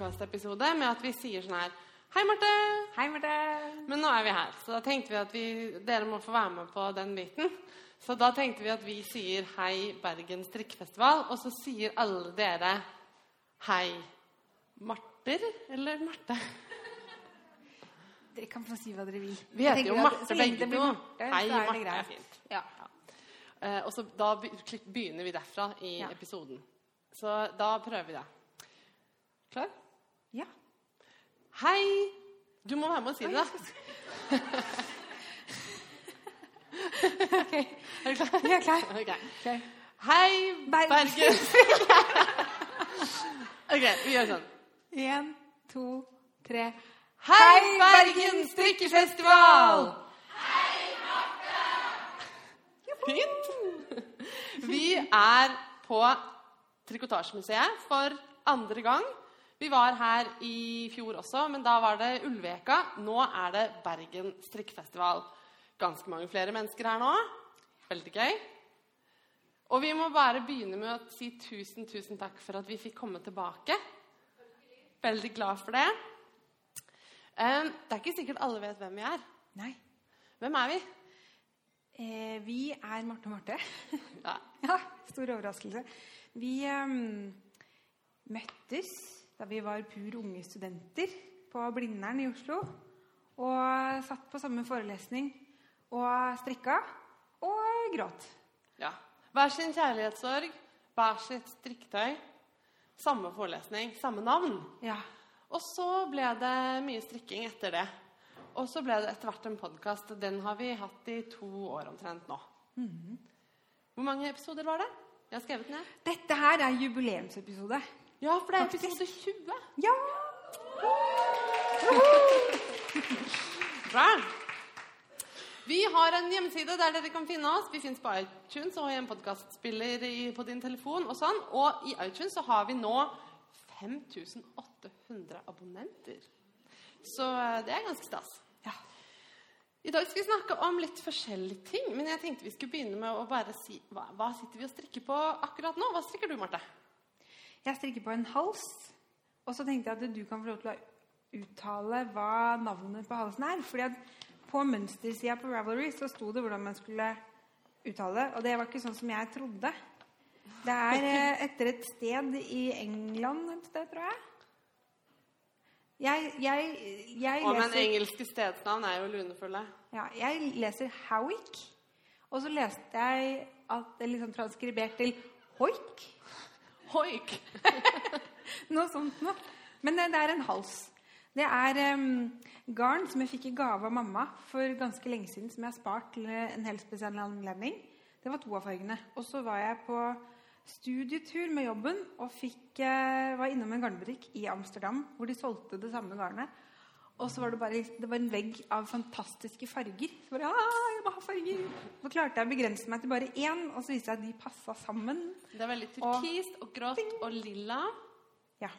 podkastepisode med at vi sier sånn her Hei, Marte. Hei, Marte. Men nå er vi her, så da tenkte vi at vi, dere må få være med på den biten. Så da tenkte vi at vi sier hei, Bergen strikkefestival, og så sier alle dere hei, Marter eller Marte? Dere kan få si hva dere vil. Vi heter jo Marte begge to. Hei, Marte er fint. Ja. Uh, og så da begynner vi derfra i Ja. episoden. Så da prøver vi det. Klar? Ja. Hei! Du må være med og si det, da. Ok, Er du klar? jeg er klar. Okay. Okay. Hei, Bergen. Bergen! ok, vi gjør sånn. Én, to, tre. Hei, Bergen strikkefestival! Fint. Vi er på Trikotasjemuseet for andre gang. Vi var her i fjor også, men da var det Ulveka. Nå er det Bergen strikkefestival. Ganske mange flere mennesker her nå. Veldig gøy. Og vi må bare begynne med å si tusen, tusen takk for at vi fikk komme tilbake. Veldig glad for det. Det er ikke sikkert alle vet hvem vi er. Nei. Hvem er vi? Eh, vi er Marte og Marte. Ja. Ja, stor overraskelse. Vi um, møttes da vi var pur unge studenter på Blindern i Oslo. Og satt på samme forelesning og strikka og gråt. ja. Hver sin kjærlighetssorg, hver sitt strikketøy. Samme forelesning, samme navn. Ja. Og så ble det mye strikking etter det. Og så ble det etter hvert en podkast. Den har vi hatt i to år omtrent nå. Hvor mange episoder var det? Jeg har skrevet ned. Dette her er jubileumsepisode. Ja, for det er episode 20. Ja! Bra. Vi har en hjemmeside der dere kan finne oss. Vi fins på iTunes og i en podkastspiller på din telefon. Og sånn. Og i iTunes så har vi nå 5800 abonnenter. Så eh, det er ganske stas. ja. I dag skal vi snakke om litt forskjellige ting. Men jeg tenkte vi skulle begynne med å bare si hva, hva sitter vi og strikker på akkurat nå? Hva strikker du, Marte? Jeg strikker på en hals. Og så tenkte jeg at du kan få lov til å uttale hva navnet på halsen er. Fordi at på mønstersida på Ravelry så sto det hvordan man skulle uttale det. Og det var ikke sånn som jeg trodde. Det er eh, etter et sted i England et sted, tror jeg. Jeg, jeg, jeg Og men engelske stedsnavn er jo lunefulle. ja, jeg leser Howick. Og så leste jeg at det liksom transkribert til Hoik. Hoik! Noe sånt noe. Men det, det er en hals. Det er um, garn som jeg fikk i gave av mamma for ganske lenge siden, som jeg har spart til en helt spesiell anledning. Det var to av fargene. Og så var jeg på studietur med jobben og fikk, eh, var innom en garnbutikk i Amsterdam hvor de solgte det samme garnet. Og så var det bare det var en vegg av fantastiske farger. Så bare, ah, jeg må ha farger. Så klarte jeg å begrense meg til bare én, og så viste jeg at de passa sammen. Det er veldig turkist og grått og lilla. Ja.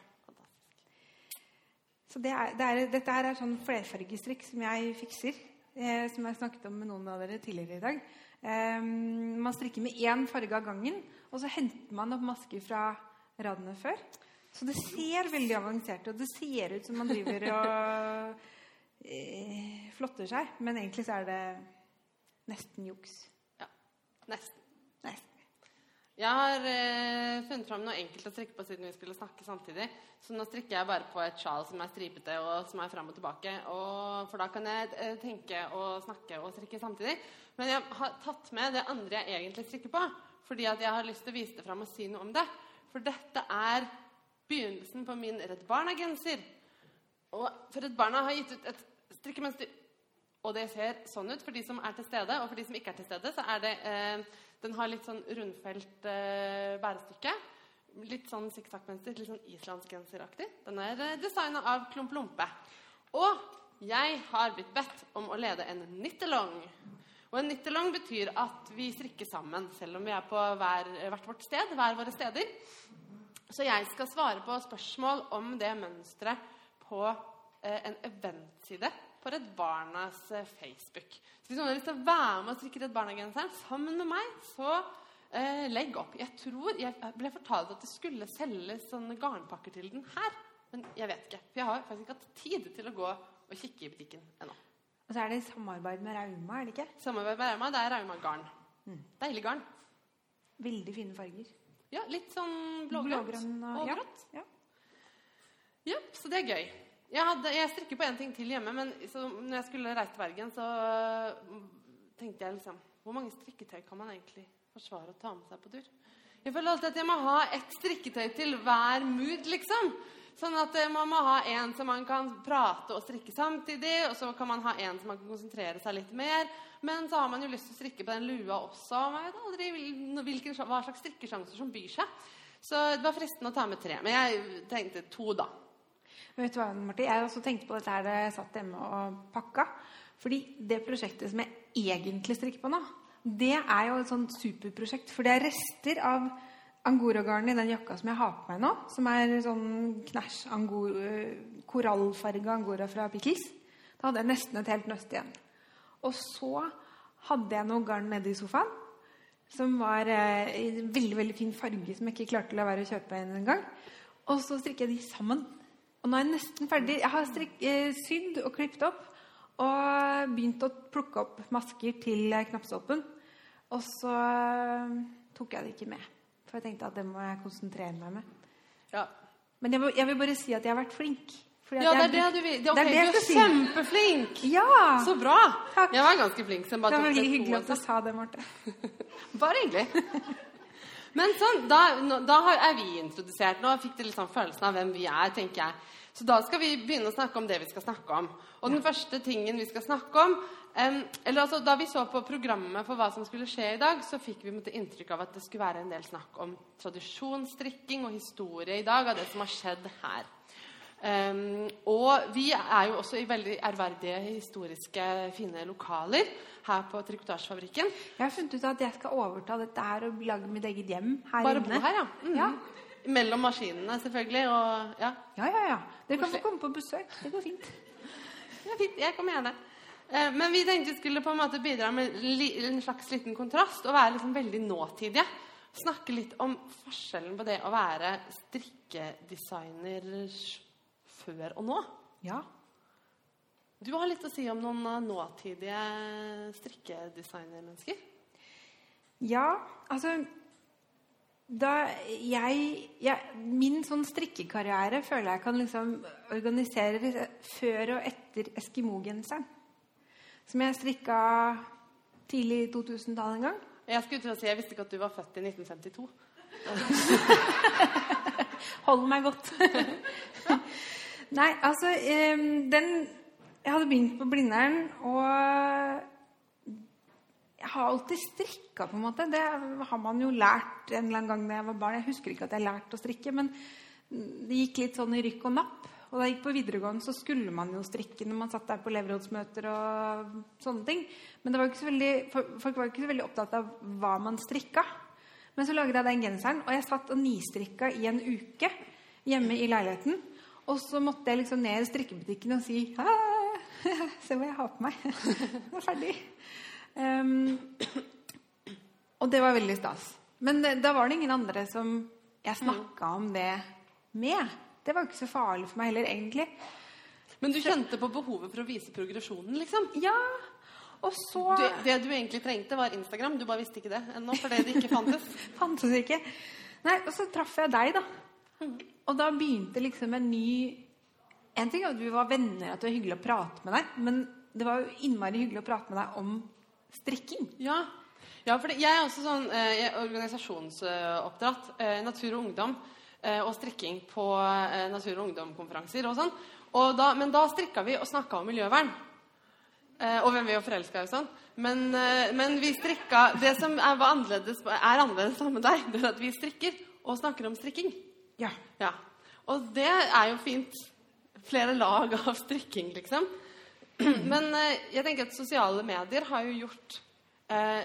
Så det er, det er, dette her er sånn flerfargestrikk som jeg fikser. Eh, som jeg snakket om med noen av dere tidligere i dag. Eh, man strikker med én farge av gangen, og så henter man opp masker fra radene før. Så det ser veldig avansert ut. Det ser ut som man driver og eh, flotter seg. Men egentlig så er det nesten juks. Ja, nesten. Nesten. Jeg har eh, funnet fram noe enkelt å strikke på siden vi skulle snakke samtidig. Så nå strikker jeg bare på et sjal som er stripete og som er fram og tilbake. Og, for da kan jeg eh, tenke og snakke og strikke samtidig. Men jeg har tatt med det andre jeg egentlig strikker på. Fordi at jeg har lyst til å vise det fram og si noe om det. For dette er begynnelsen på min Redd Barna-genser. Og for Redd Barna har gitt ut et strikkemønster og det ser sånn ut for de som er til stede. Og for de som ikke er til stede, så er det eh, Den har litt sånn rundfelt eh, bærestykke. Litt sånn sikksakk-mønster, litt sånn islandsgenseraktig. Den er eh, designa av Klump Lompe. Og jeg har blitt bedt om å lede en nittelong. Og en nittelong betyr at vi strikker sammen, selv om vi er på hver, hvert vårt sted. hver våre steder. Så jeg skal svare på spørsmål om det mønsteret på eh, en eventside på Redd Barnas eh, Facebook. Så hvis noen har lyst til å være med og strikke Redd Barna-genseren sammen med meg, så Eh, legg opp. Jeg tror Jeg ble fortalt at det skulle selges sånne garnpakker til den her. Men jeg vet ikke. For jeg har faktisk ikke hatt tid til å gå og kikke i butikken ennå. Og så er det samarbeid med Rauma, er det ikke? Samarbeid med Rauma, det er Rauma garn. Deilig garn. Veldig fine farger. Ja, litt sånn blågrønt. Blågrønn og- ja. grått. Ja. Ja, så det er gøy. Jeg, hadde, jeg strikker på en ting til hjemme, men så når jeg skulle reise til Bergen, så mm, tenkte jeg liksom Hvor mange strikketøy kan man egentlig forsvare å ta med seg på tur? Jeg føler alltid at jeg må ha ett strikketøy til hver mood, liksom. Sånn at eh, man må ha en som man kan prate og strikke samtidig, og så kan man ha en som man kan konsentrere seg litt mer. Men så har man jo lyst til å strikke på den lua også. Man vet aldri hvilken, hva slags strikkesjanser som byr seg. Så det var fristende å ta med tre. Men jeg tenkte to, da. Vet du hva, Marti? Jeg også tenkt på dette her da jeg satt hjemme og pakka. Fordi det prosjektet som jeg egentlig strikker på nå, det er jo et sånt superprosjekt. For det er rester av angoragarn i den jakka som jeg har på meg nå. Som er sånn knæsj angor, korallfarga angora fra Pickles. Da hadde jeg nesten et helt nøst igjen. Og så hadde jeg noe garn nede i sofaen. Som var eh, i en veldig veldig fin farge som jeg ikke klarte å la være å kjøpe en gang. Og så strikker jeg de sammen. Og nå er jeg nesten ferdig. Jeg har strik, eh, sydd og klippet opp. Og begynt å plukke opp masker til eh, knappstolpen. Og så eh, tok jeg det ikke med. For jeg tenkte at det må jeg konsentrere meg med. Ja, Men jeg, jeg vil bare si at jeg har vært flink. Fordi ja det er det du vil. vil. det er det du er kjempeflink! Ja! Så bra! Takk. Jeg var ganske flink. Det var hyggelig at du sa det, Marte. Bare hyggelig. Men sånn, da, da har- er vi introdusert. Nå fikk det litt sånn følelsen av hvem vi er, tenker jeg. Så da skal vi begynne å snakke om det vi skal snakke om. Og den første tingen vi skal snakke om um, eller altså, Da vi så på programmet for hva som skulle skje i dag, så fikk vi måtte, inntrykk av at det skulle være en del snakk om tradisjonsstrikking og historie i dag av det som har skjedd her. Em, og vi er jo også i veldig ærverdige, historiske, fine lokaler her på Trikotasjefabrikken. Jeg har funnet ut at jeg skal overta dette her og lage mitt eget hjem her Bare inne. bo her, ja. Mhm. Ja. Mellom maskinene, selvfølgelig. Og ja, Ja, ja, ja. Dere kan få komme på besøk. Det går fint. er fint. Jeg kommer gjerne. Eh, Men vi tenkte vi skulle på en måte bidra med en slags liten kontrast og være liksom veldig nåtidige. Snakke litt om forskjellen på det å være strikkedesigner før og nå. Ja. Du har litt å si om noen eh, nåtidige strikkedesignermennesker. Ja, altså da jeg, jeg Min sånn strikkekarriere føler jeg kan liksom organisere før og etter Eskimo-genseren. Som jeg strikka tidlig 2000-tallet en gang. Jeg skulle til å si, jeg visste ikke at du var født i 1952. Hold meg godt. Nei, altså Den Jeg hadde begynt på Blindern, og jeg har alltid strikka, på en måte. Det har man jo lært en eller annen gang da jeg var barn. Jeg husker ikke at jeg lærte å strikke, men det gikk litt sånn i rykk og napp. Og da jeg gikk på videregående, så skulle man jo strikke når man satt der på elevrådsmøter og sånne ting. Men var veldig, folk var jo ikke så veldig opptatt av hva man strikka. Men så laget jeg den genseren, og jeg satt og nistrikka i en uke hjemme i leiligheten. Og så måtte jeg liksom ned i strikkebutikken og si Se hva jeg har på meg. Jeg er ferdig. Um, og det var veldig stas. Men det, da var det ingen andre som jeg snakka om det med. Det var ikke så farlig for meg heller, egentlig. Men du kjente på behovet for å vise progresjonen, liksom? Ja, og så Det, det du egentlig trengte, var Instagram. Du bare visste ikke det ennå, fordi det ikke fantes. fantes ikke. Nei, og så traff jeg deg, da. Og da begynte liksom en ny En ting er at vi var venner, at det var hyggelig å prate med deg, men det var jo innmari hyggelig å prate med deg om strikking. Ja, ja for jeg er også sånn eh, organisasjonsoppdratt. Eh, natur og ungdom eh, og strikking på eh, natur- og ungdomkonferanser og sånn. Og da, men da strikka vi og snakka om miljøvern. Eh, og hvem vi var forelska i og sånn. Men, eh, men vi strikka Det som er, annerledes, er annerledes med deg, det er at vi strikker og snakker om strikking. Ja. Ja. Og det er jo fint. Flere lag av strikking, liksom. Men eh, jeg tenker at sosiale medier har jo gjort eh,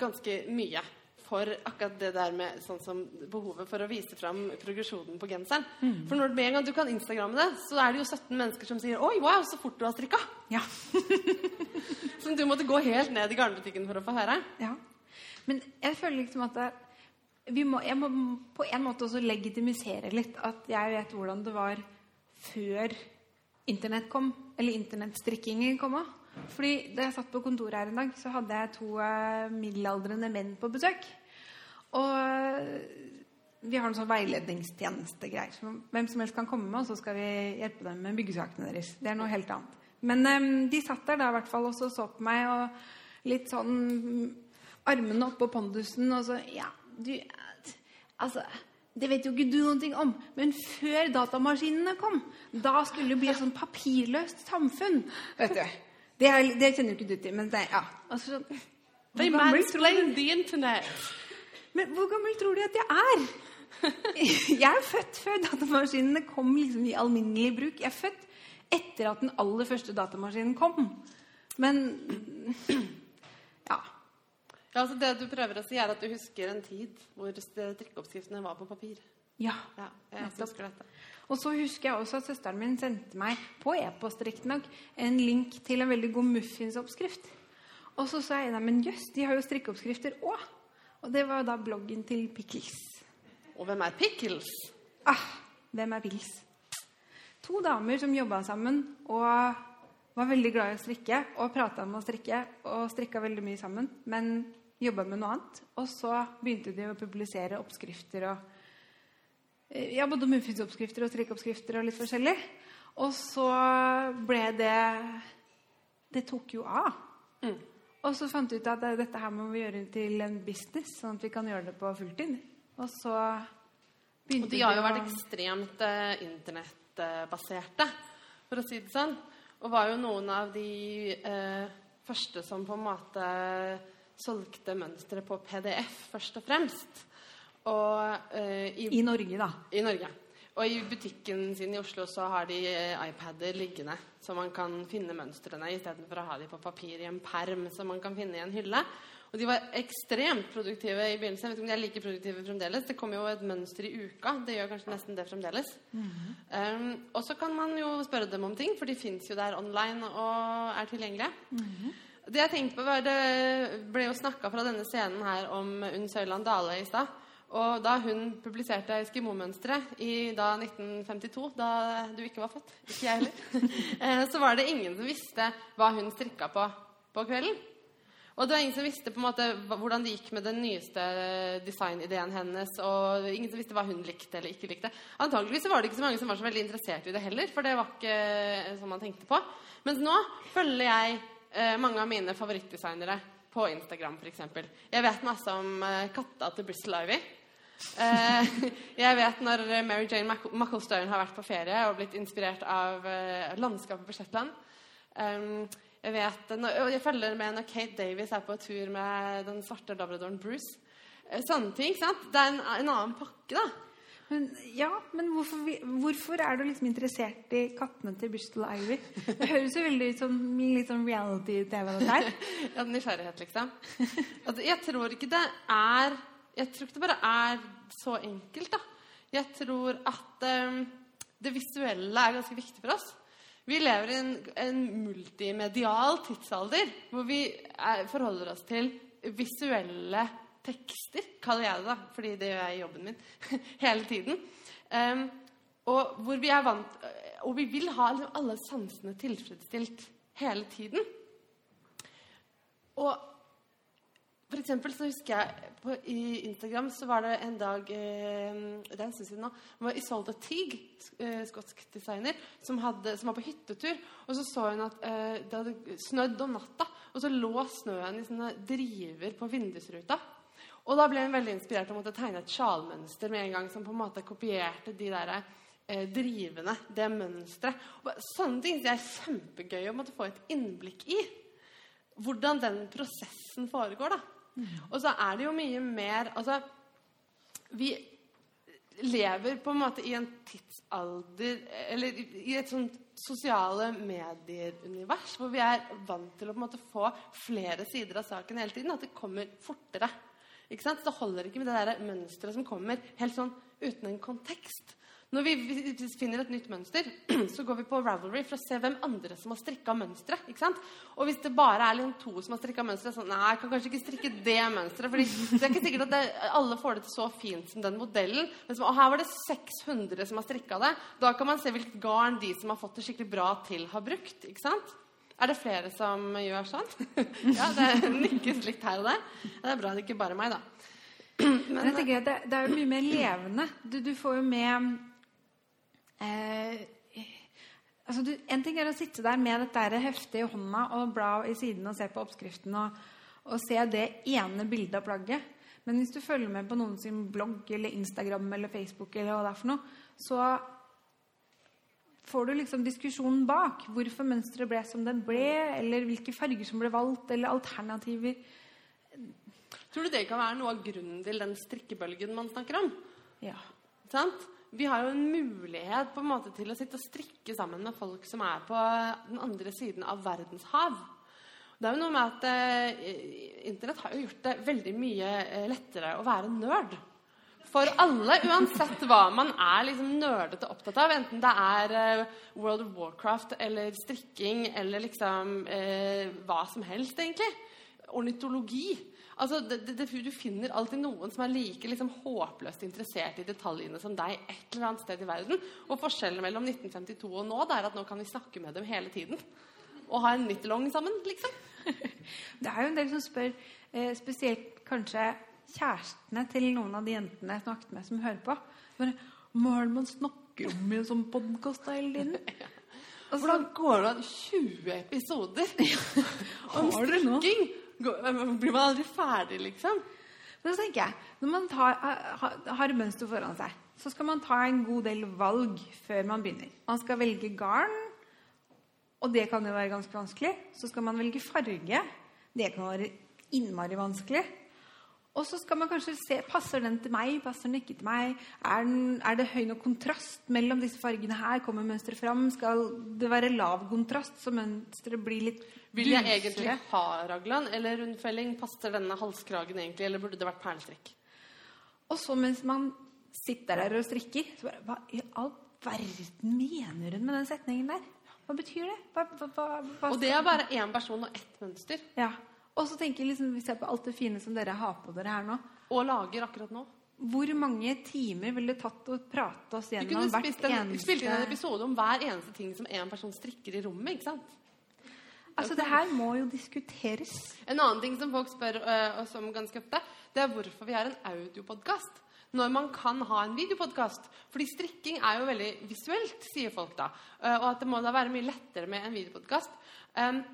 ganske mye for akkurat det der med sånn som behovet for å vise fram progresjonen på genseren. For når med en gang du kan instagramme det, så er det jo 17 mennesker som sier 'Oi, wow, så fort du har strikka'. Ja. Som du måtte gå helt ned i garnbutikken for å få høre. ja. Men jeg føler liksom at det, må, jeg må på en måte også legitimisere litt at jeg vet hvordan det var før internett kom, eller internettstrikkingen kom òg. Fordi Da jeg satt på kontoret her en dag, så hadde jeg to eh, middelaldrende menn på besøk. Og eh, vi har en sånn veiledningstjeneste-greier. Så hvem som helst kan komme med, og så skal vi hjelpe dem med byggesakene deres. Det er noe helt annet. Men um, de satt der da i hvert fall og så på meg og litt sånn armene oppå pondusen og så Ja, du Altså, det vet jo ikke du noe om, men før datamaskinene kom, da skulle det bli et sånn papirløst samfunn. Vet du. Det, er, det kjenner jo ikke du til, men det Ja. Altså, They mansplain the internet. men hvor gammel tror de at jeg er? Jeg er født før datamaskinene kom liksom i alminnelig bruk. Jeg er født etter at den aller første datamaskinen kom. Men. Ja, altså Det du prøver å si, er at du husker en tid hvor drikkeoppskriftene var på papir. ja. Ja, jeg husker dette. Og så husker jeg også at søsteren min sendte meg på e-post riktignok en link til en veldig god muffinsoppskrift. Og så sa jeg nei, men jøss, de har jo strikkeoppskrifter òg. Og det var da bloggen til Pickles. Og hvem er Pickles? Ah, hvem er Pickles? To damer som jobba sammen og var veldig glad i å strikke og prata om å strikke og strikka veldig mye sammen, men jobba med noe annet. Og så begynte de å publisere oppskrifter og eh, Ja, både muffinsoppskrifter og strikkeoppskrifter og litt forskjellig. Og så ble det Det tok jo av. Mm. Og så fant vi ut at eh, dette her må vi gjøre til en business, sånn at vi kan gjøre det på fulltid. Og så begynte Og de har jo vært ekstremt eh, internettbaserte, for å si det sånn. Og var jo noen av de eh, første som på en måte solgte mønstre på PDF, først og fremst. Og uh, i, I Norge, da. i Norge. Og i butikken sin i Oslo så har de eh, iPader liggende, så man kan finne mønstrene istedenfor å ha de på papir i en perm som man kan finne i en hylle. Og de var ekstremt produktive i begynnelsen. Jeg vet ikke om de er like produktive fremdeles. Det kommer jo et mønster i uka. Det gjør kanskje nesten det fremdeles. um, og så kan man jo spørre dem om ting, for de fins jo der online og er tilgjengelige. Det jeg tenkte på var, Det ble jo snakka fra denne scenen her om Unn Søyland Dale i stad. Og da hun publiserte Eskimo-mønsteret i da 1952, da du ikke var født, ikke jeg heller, eh, så var det ingen som visste hva hun strikka på på kvelden. Og det var ingen som visste på en måte hvordan det gikk med den nyeste designideen hennes. Og ingen som visste hva hun likte eller ikke likte. Antakeligvis var det ikke så mange som var så veldig interessert i det heller. For det var ikke eh, som man tenkte på. Mens nå følger jeg eh, mange av mine favorittdesignere på Instagram f.eks. Jeg vet masse om eh, katta til Bristol Ivy. Eh, jeg vet når Mary Jane Mac- har vært på ferie og blitt inspirert av eh, landskapet på Shetland. Um, jeg, vet, når, jeg følger med når Kate Davies er på tur med den svarte labradoren Bruce. Eh, Sånne ting. sant? Det er en, en annen pakke, da. Men, ja, men hvorfor, hvorfor er du liksom interessert i kattene til Bristol Ivy? Det høres jo veldig ut som litt sånn reality-TV. Ja, nysgjerrighet, liksom. Altså, jeg tror ikke det er Jeg tror ikke det bare er så enkelt, da. Jeg tror at um, det visuelle er ganske viktig for oss. Vi lever i en, en multimedial tidsalder hvor vi er, forholder oss til visuelle tekster, kaller jeg det, da, fordi det gjør jeg i jobben min hele tiden. Um, og hvor vi er vant Og vi vil ha liksom alle sansene tilfredsstilt hele tiden. Og for eksempel så husker jeg på, I Instagram så var det en dag eh, Det er en stund siden nå. Det var Isolde Teague, eh, skotsk designer, som, hadde, som var på hyttetur. Og så så hun at eh, det hadde snødd om natta, og så lå snøen i sånne driver på vindusruta. Og da ble hun veldig inspirert og måtte tegne et sjalmønster med en gang som på en måte kopierte de der eh, drivene, det mønsteret. Sånne ting det er kjempegøy å måtte få et innblikk i hvordan den prosessen foregår. da. Og så er det jo mye mer Altså, vi lever på en måte i en tidsalder Eller i- i et sånt sosiale medier-univers hvor vi er vant til å på en måte få flere sider av saken hele tiden. At det kommer fortere. Ikke sant? Så holder ikke med det der mønsteret som kommer helt sånn uten en kontekst. Når vi finner et nytt mønster, så går vi på Ravelry for å se hvem andre som har strikka mønsteret. Og hvis det bare er liksom to som har strikka mønsteret, sånn Nei, jeg kan kanskje ikke strikke det mønsteret. For det er ikke sikkert at det, alle får det til så fint som den modellen. Men så, og her var det 600 som har strikka det. Da kan man se hvilket garn de som har fått det skikkelig bra til, har brukt. ikke sant? Er det flere som gjør sånn? ja, det nikkes litt her og der. Det er bra det ikke bare er meg, da. Men jeg tenker at det, det er jo mye mer levende. Du, du får jo med eh, altså du, En ting er å sitte der med dette heftet i hånda og bla i siden og se på oppskriften og, og se det ene bildet av plagget. Men hvis du følger med på noen sin blogg eller Instagram eller Facebook, eller hva det er for noe, så får du liksom diskusjonen bak. Hvorfor mønsteret ble som den ble, eller hvilke farger som ble valgt, eller alternativer. Tror du det kan være noe av grunnen til den strikkebølgen man snakker om? Ja. Sant? Vi har jo en mulighet på en måte til å sitte og strikke sammen med folk som er på den andre siden av verdens hav. Det er jo noe med at eh, Internett har jo gjort det veldig mye eh, lettere å være nerd. For alle, uansett hva man er liksom nerdete opptatt av, enten det er eh, World of Warcraft eller strikking eller liksom eh, hva som helst, egentlig. Ornitologi. Altså, det, det, du finner alltid noen som er like liksom, håpløst interessert i detaljene som deg et eller annet sted i verden. Og forskjellen mellom 1952 og nå det er at nå kan vi snakke med dem hele tiden. Og ha en nittelong sammen, liksom. Det er jo en del som spør, eh, spesielt kanskje kjærestene til noen av de jentene jeg snakket med, som hører på. Bare, Hva er det man snakker om i en sånn podkast hele tiden? Og Hvordan går det an 20 episoder om strikking? Blir man aldri ferdig, liksom? Men så tenker jeg, når man tar, har, mønster foran seg, så skal man ta en god del valg før man begynner. Man skal velge garn, og det kan jo være ganske vanskelig. Så skal man velge farge. Det kan være innmari vanskelig. Og så skal man kanskje se passer den til meg, passer den ikke til meg. Er, den, er det høy nok kontrast mellom disse fargene her? Kommer mønsteret fram? Skal det være lav kontrast, så mønsteret blir litt Vil jeg egentlig ha raglan eller rundfelling? Passer denne halskragen egentlig, eller burde det vært perlestrikk? Og så mens man sitter der og strikker, så bare Hva i all verden mener hun med den setningen der? Hva betyr det? Hva, hva, hva Og det er bare én person og ett mønster. Ja. Og så tenker jeg liksom, vi ser på alt det fine som dere har på dere her nå. Og lager akkurat nå. Hvor mange timer ville det tatt å prate oss gjennom hvert en, spilt inn en episode om hver eneste ting som en person strikker i rommet. ikke sant? Altså, det her må jo diskuteres. En annen ting som folk spør uh, oss om ganske ofte, det er hvorfor vi har en audiopodkast når man kan ha en videopodkast. Fordi strikking er jo veldig visuelt, sier folk da. Uh, og at det må da være mye lettere med en videopodkast. Um,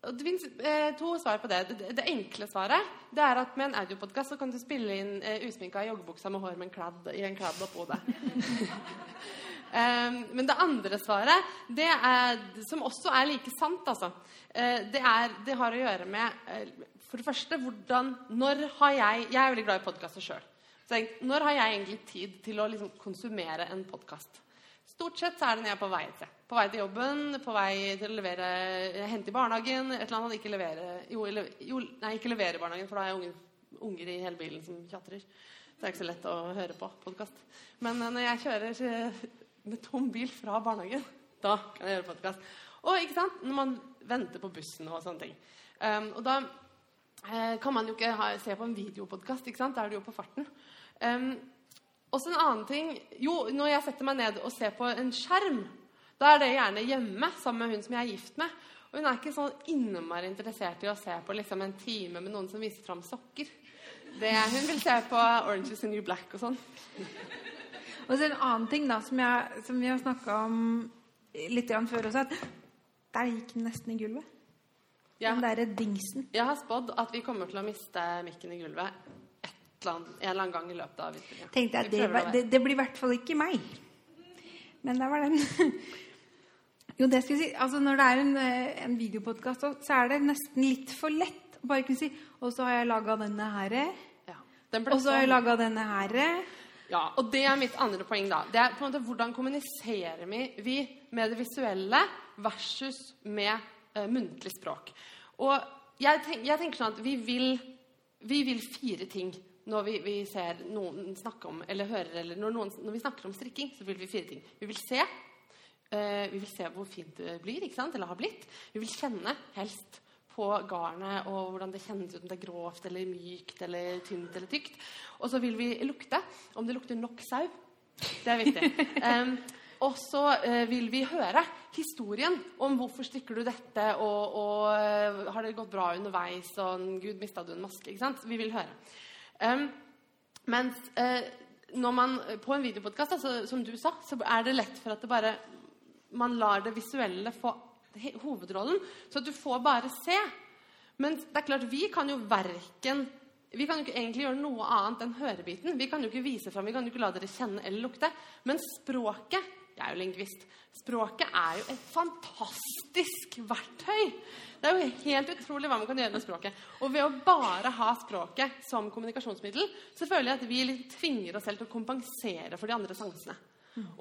det fins eh, to svar på det. det. Enkle svaret det er at med en audiopodkast kan du spille inn eh, usminka joggebuksa med hår med en kladd, i en kladd oppå hodet. Um, men det andre svaret, det er, som også er like sant, altså, eh, det, er, det har å gjøre med eh, For det første, hvordan Når har jeg Jeg er veldig glad i podkaster sjøl. Når har jeg egentlig tid til å liksom, konsumere en podkast? Stort sett så er det når jeg er på vei til. På vei til jobben, på vei til å levere, hente i barnehagen et eller annet. Ikke levere, jo, jo, nei, ikke levere i barnehagen, for da har jeg unger, unger i hele bilen som tjatrer. Så det er ikke så lett å høre på podkast. Men eh, når jeg kjører eh, med tom bil fra barnehagen, da kan jeg gjøre podkast. Og ikke sant, når man venter på bussen og sånne ting. Um, og da eh, kan man jo ikke ha, se på en videopodkast. Da er det jo på farten. Um, også en annen ting Jo, når jeg setter meg ned og ser på en skjerm, da er det gjerne hjemme sammen med hun som jeg er gift med. Og hun er ikke sånn innmari interessert i å se på liksom en time med noen som viser fram sokker. Det, hun vil se på Orange is the New Black og sånn. Og så en annen ting da, som, jeg, som vi har snakka om litt før også, at der gikk den nesten i gulvet. Ja. Den derre dingsen. Jeg har spådd at vi kommer til å miste mikken i gulvet et eller annet, en eller annen gang i løpet av innspillinga. Tenkte jeg, det, det, det blir i hvert fall ikke meg. Men der var den. Jo, det skal jeg si. Altså, når det er en, eh, en videopodkast, så er det nesten litt for lett å bare kunne si Og så har jeg laga denne her. Ja. Den Og så har jeg laga denne her. Ja, og det er mitt andre poeng, da. Det er på en måte hvordan kommuniserer vi med det visuelle versus med uh, muntlig språk. Og jeg, tenk, jeg tenker sånn at vi vil, vi vil fire ting når vi, vi ser noen snakke om eller hører eller når, noen, når vi snakker om strikking, så vil vi fire ting. Vi vil se. Uh, vi vil se hvor fint det blir, ikke sant? eller har blitt. Vi vil kjenne, helst, på garnet og hvordan det kjennes ut, om det er grovt eller mykt eller tynt eller tykt. Og så vil vi lukte, om det lukter nok sau. Det er viktig. Um, og så eh, vil vi høre historien om hvorfor strikker du dette, og, og eh, har det gått bra underveis, og gud, mista du en maske? ikke sant? Vi vil høre. Em, mens uh, når man på en videopodkast, altså, som du sa, så er det lett for at det bare man lar det visuelle få hovedrollen, så at du får bare se. Men det er klart, vi kan jo verken vi kan jo ikke egentlig gjøre noe annet enn hørebiten. Vi kan jo ikke vise frem, vi kan jo ikke la dere kjenne eller lukte. Men språket Jeg er jo lingvist. Språket er jo et fantastisk verktøy. Det er jo helt utrolig hva man kan gjøre med språket. Og ved å bare ha språket som kommunikasjonsmiddel, så føler jeg at vi tvinger oss selv til å kompensere for de andre sansene.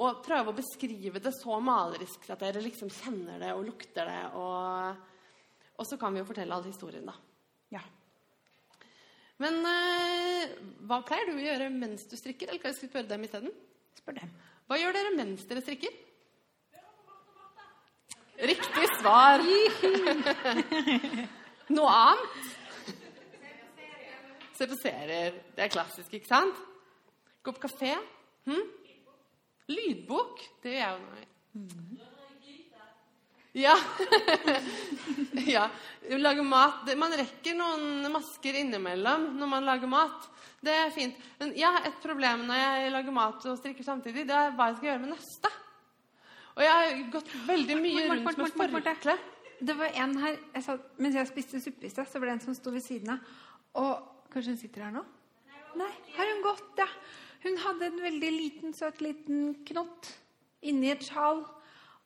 Og prøve å beskrive det så malerisk at dere liksom kjenner det og lukter det. Og, og så kan vi jo fortelle all historien, da. Ja. Men øh, hva pleier du å gjøre mens du strikker? Eller kan jeg spørre dem isteden? Spør dem. Hva gjør dere mens dere strikker? Riktig svar! Noe annet? Se på serier. Det er klassisk, ikke sant? Gå på kafé. Hm? Lydbok. Det gjør jeg jo nå. Ja. ja. Lage mat. Man rekker noen masker innimellom når man lager mat. Det er fint. Men jeg har et problem når jeg lager mat og strikker samtidig. Det er hva jeg skal gjøre med neste. Og jeg har gått veldig mye rundt med forkle. Det var en her jeg sa, Mens jeg spiste suppe i sted, så var det en som sto ved siden av. Og kanskje hun sitter her nå? Nei, har hun gått, ja. Hun hadde en veldig liten, søt liten knott inni et sjal.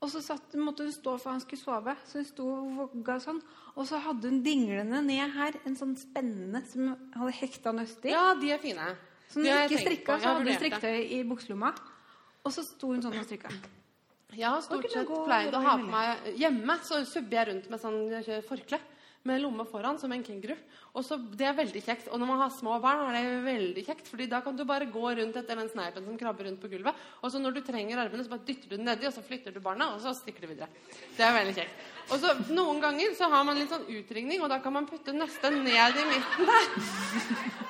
Og så satt, måtte hun stå for han skulle sove, så hun sto og vogga sånn. Og så hadde hun dinglende ned her en sånn spennende som hadde hekta nøst i. Ja, de er fine. Så når hun ikke strikka, så hadde hun strikketøy i bukselomma. Og så sto hun sånn og strikka. Jeg har stort sett pleid å ha på meg Hjemme så subber jeg rundt med sånn forkle med lomme foran, som en kenguru. Og så, Det er veldig kjekt. Og når man har små barn, er det veldig kjekt, fordi da kan du bare gå rundt etter den sneipen som krabber rundt på gulvet. Og så når du trenger armene, så bare dytter du den nedi, og så flytter du barna, og så stikker du videre. Det er veldig kjekt. Og så Noen ganger så har man litt sånn utringning, og da kan man putte neste ned i midten der.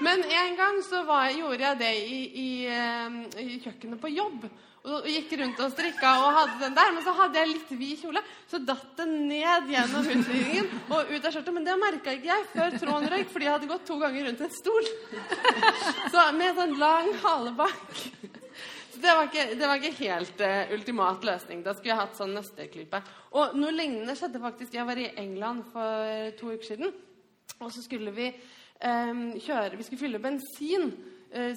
Men en gang så var, gjorde jeg det i, i, eh, i kjøkkenet på jobb. Og gikk rundt og strikka og hadde den der. Men så hadde jeg litt vid kjole, så datt den ned gjennom utringningen og ut av skjørtet. Men det merka ikke jeg før tråden røyk, fordi jeg hadde gått to ganger rundt en stol. Så med sånn lang hale bak. Så det var ikke, det var ikke helt uh, ultimat løsning. Da skulle jeg hatt sånn nøsteklype. Og noe lignende skjedde faktisk. Jeg var i England for to uker siden. Og så skulle vi um, kjøre Vi skulle fylle bensin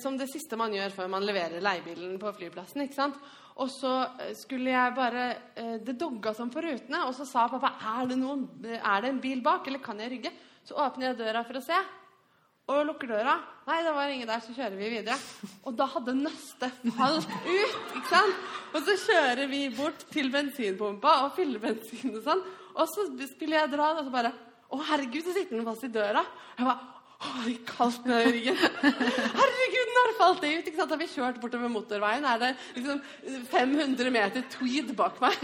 som det siste man gjør før man leverer leiebilen på flyplassen. ikke sant? Og så eh, skulle jeg bare eh, Det dogga som på rutene, og så sa pappa er det, noen, er det en bil bak, eller kan jeg rygge? Så åpner jeg døra for å se, og lukker døra. Nei, det var ingen der, så kjører vi videre. Og da hadde nøstet falt ut. ikke sant? Og så kjører vi bort til bensinpumpa og fyller bensin og sånn. Og så skulle jeg dra, og så bare Å, herregud, så sitter den fast i døra. Jeg bare å, det kaldt ned i ryggen. Herregud, når falt det ut? ikke sant? Da vi kjørt bortover motorveien, er det liksom 500 meter tweed bak meg.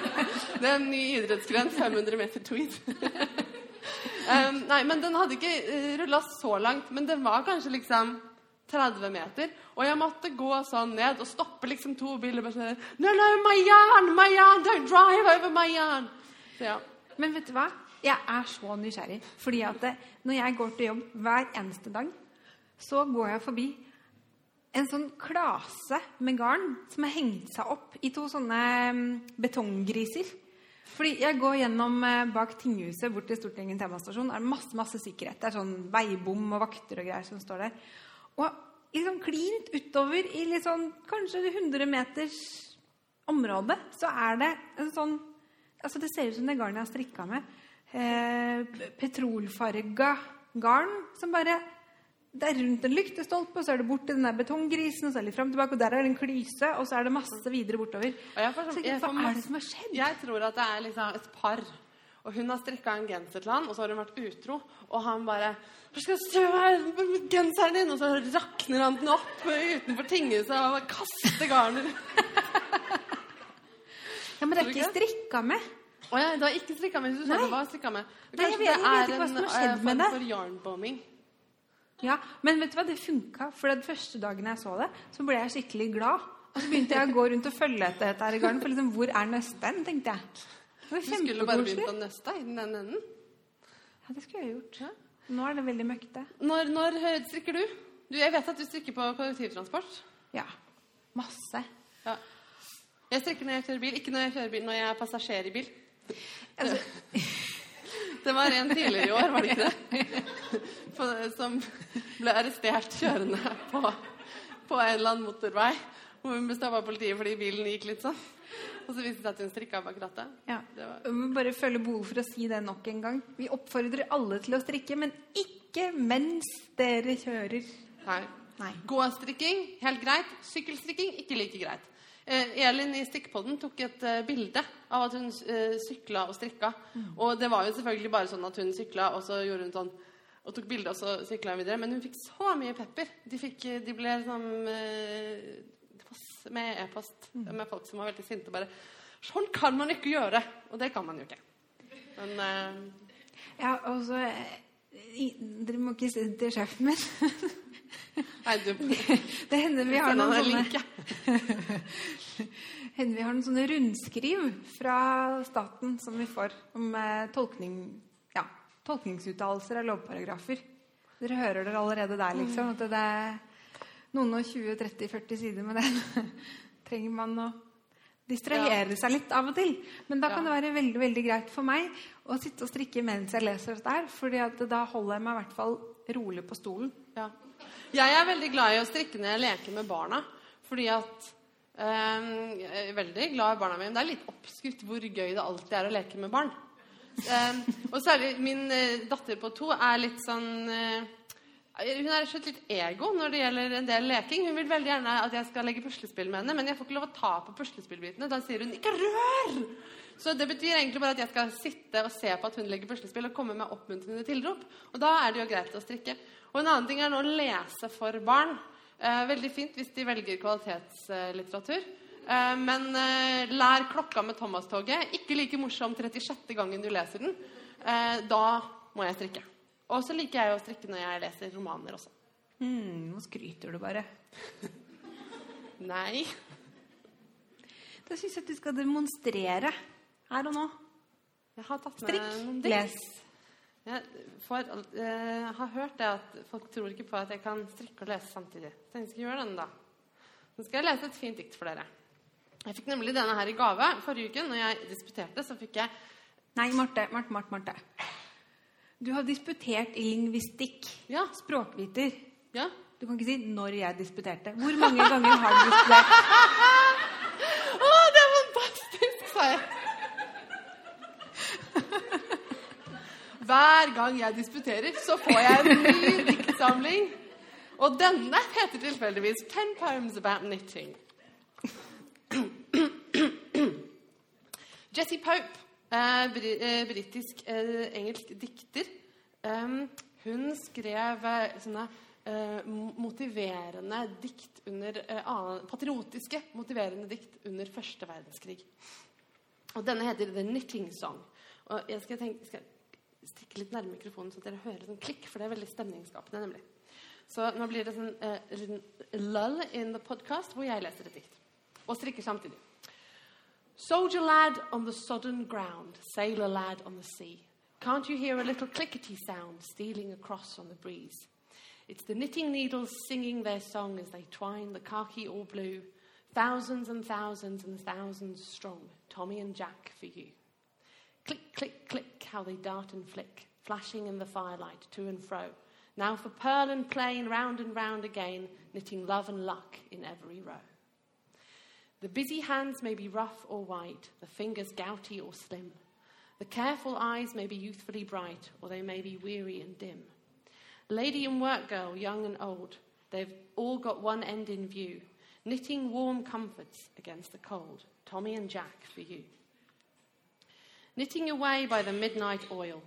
Det er en ny idrettsgren. 500 meter tweed. Um, nei, men den hadde ikke uh, rulla så langt. Men den var kanskje liksom 30 meter. Og jeg måtte gå sånn ned og stoppe liksom to biler. og bare sånn, No, no, my yarn, my yarn, don't drive over my yarn. Så ja. Men vet du hva? Jeg er så nysgjerrig. Fordi at det, når jeg går til jobb hver eneste dag, så går jeg forbi en sånn klase med garn som har hengt seg opp i to sånne mm, betonggriser. Fordi jeg går gjennom eh, bak tinghuset bort til Stortinget temastasjon. Det er masse masse sikkerhet. Det er sånn veibom og vakter og greier som står der. Og liksom klint utover i litt sånn kanskje 100 meters område, så er det en sånn Altså Det ser ut som det garnet jeg har strikka med. Eh, petrolfarga garn som bare Det er rundt en lyktestolpe, og så er det bort til den der betonggrisen, og så er det litt frem tilbake, og der er det en klyse, og så er det masse videre bortover. Får, Så sånn- jeg hva får er det som har skjedd? Jeg tror at det er liksom et par. Og hun har strikka en genser til han, og så har hun vært utro. Og han bare 'Hva skal jeg gjøre genseren din?' Og så rakner han den opp utenfor tinghuset og kaster garnet. Ja, Men det er ikke? strikka med. Å ja, du har ikke strikka med? Du sa det var strikka med. Nei, jeg vet- jeg vet ikke hva som har skjedd eh, med form det. for yarnbombing. Ja, Men vet du hva, det funka. For den første dagen jeg så det, så ble jeg skikkelig glad. Og så begynte jeg å gå rundt og følge etter dette her i garden. For liksom, hvor er nøsten, tenkte jeg. Det var Du skulle bare begynt å nøste i den enden. Ja, det skulle jeg gjort. Ja. Nå er det veldig møkkete. Når, når strikker du? du? Jeg vet at du strikker på kollektivtransport. Ja. Masse. Ja. Jeg strikker når jeg kjører bil. Ikke når jeg kjører bil, når jeg er passasjer i bil. Altså, Det var en tidligere i år, var det ikke det? Som ble arrestert kjørende på, på en eller annen motorvei. Hvor hun ble stoppa av politiet fordi bilen gikk litt sånn. Og så viste det seg at hun strikka bak rattet. ja. Var Jeg må bare føle behov for å si det nok en gang. Vi oppfordrer alle til å strikke, men ikke mens dere kjører. Nei. Nei. Gåstrikking, helt greit. Sykkelstrikking, ikke like greit. Eh, Elin i Strikkpodden tok et eh, bilde av at hun eh, sykla og strikka. Og det var jo selvfølgelig bare sånn at hun sykla, og så gjorde hun sånn og tok bilde, og så sykla hun videre. Men hun fikk så mye pepper. De, fikk, de ble sånn med e-post med folk som var veldig sinte bare Sånn kan man ikke gjøre! Og det kan man jo ikke. Men uh... Ja, og så Dere må ikke si det til sjefen min. Nei, du Det hender vi har noen sånne hender vi har noen sånne rundskriv fra staten som vi får om eh, tolkning, ja, tolkningsuttalelser av lovparagrafer. Dere hører dere allerede der, liksom. At det er noen og 20-30-40 sider med det. Trenger man å distrahere seg litt av og til. Men da kan Ja. det være veldig veldig greit for meg å sitte og strikke mens jeg leser dette her. fordi da holder jeg meg i hvert fall rolig på stolen. Ja. Jeg er veldig glad i å strikke når jeg leker med barna. Fordi at um, Jeg er veldig glad i barna mine. Det er litt oppskrytt hvor gøy det alltid er å leke med barn. Um, og særlig min uh, datter på to er litt sånn uh, Hun er slett litt ego når det gjelder en del leking. Hun vil veldig gjerne at jeg skal legge puslespill med henne, men jeg får ikke lov å ta på puslespillbitene. Da sier hun 'ikke rør'! Så det betyr egentlig bare at jeg skal sitte og se på at hun legger puslespill og komme med oppmuntrende tilrop. Og da er det jo greit å strikke. Og en annen ting er nå å lese for barn. Eh, veldig fint hvis de velger kvalitetslitteratur. Eh, men eh, lær klokka med Thomas-toget. Ikke like morsom 36. gangen du leser den. Eh, da må jeg strikke. Og så liker jeg å strikke når jeg leser romaner også. Hmm, nå skryter du bare. Nei. Da syns jeg at du skal demonstrere her og nå. Jeg har tatt med Strikk, les. Jeg får, eh, har hørt det at folk tror ikke på at jeg kan strikke og lese samtidig. Så jeg skal gjøre den da. Nå skal jeg lese et fint dikt for dere. Jeg fikk nemlig denne her i gave forrige uke. Når jeg disputerte, så fikk jeg Nei, Marte, Marte, Marte, Marte. Du har disputert i lingvistikk. Ja. Språkviter. ja. Du kan ikke si 'når jeg disputerte'. Hvor mange ganger har du disputert? Å, det er fantastisk, sa jeg. Hver gang jeg disputerer, så får jeg en ny diktsamling. Og denne heter tilfeldigvis 'Ten Poems About Knitting'. Jessie Pope, eh, eh, britisk eh, dikter, eh, hun skrev eh, sånne motiverende dikt under Patriotiske motiverende dikt under første verdenskrig. Og denne heter The Knitting Song. Og jeg skal, tenke, skal stikke litt nærme mikrofonen, så dere hører sånn klikk, for det er veldig stemningsskapende, nemlig. Så nå blir det sånn liten lull in the podcast hvor jeg leser et dikt. Og strikker samtidig. Soldier lad on the sodden ground, sailor lad on the sea. Can't you hear a little clickety sound stealing across on the breeze? It's the knitting needles singing their song as they twine the khaki or blue. Thousands and thousands and thousands strong, Tommy and Jack for you. Click, click, click, how they dart and flick, flashing in the firelight to and fro. Now for pearl and plain, round and round again, knitting love and luck in every row. The busy hands may be rough or white, the fingers gouty or slim. The careful eyes may be youthfully bright, or they may be weary and dim. Lady and work girl, young and old, they've all got one end in view knitting warm comforts against the cold. Tommy and Jack for you. Knitting away by the midnight oil,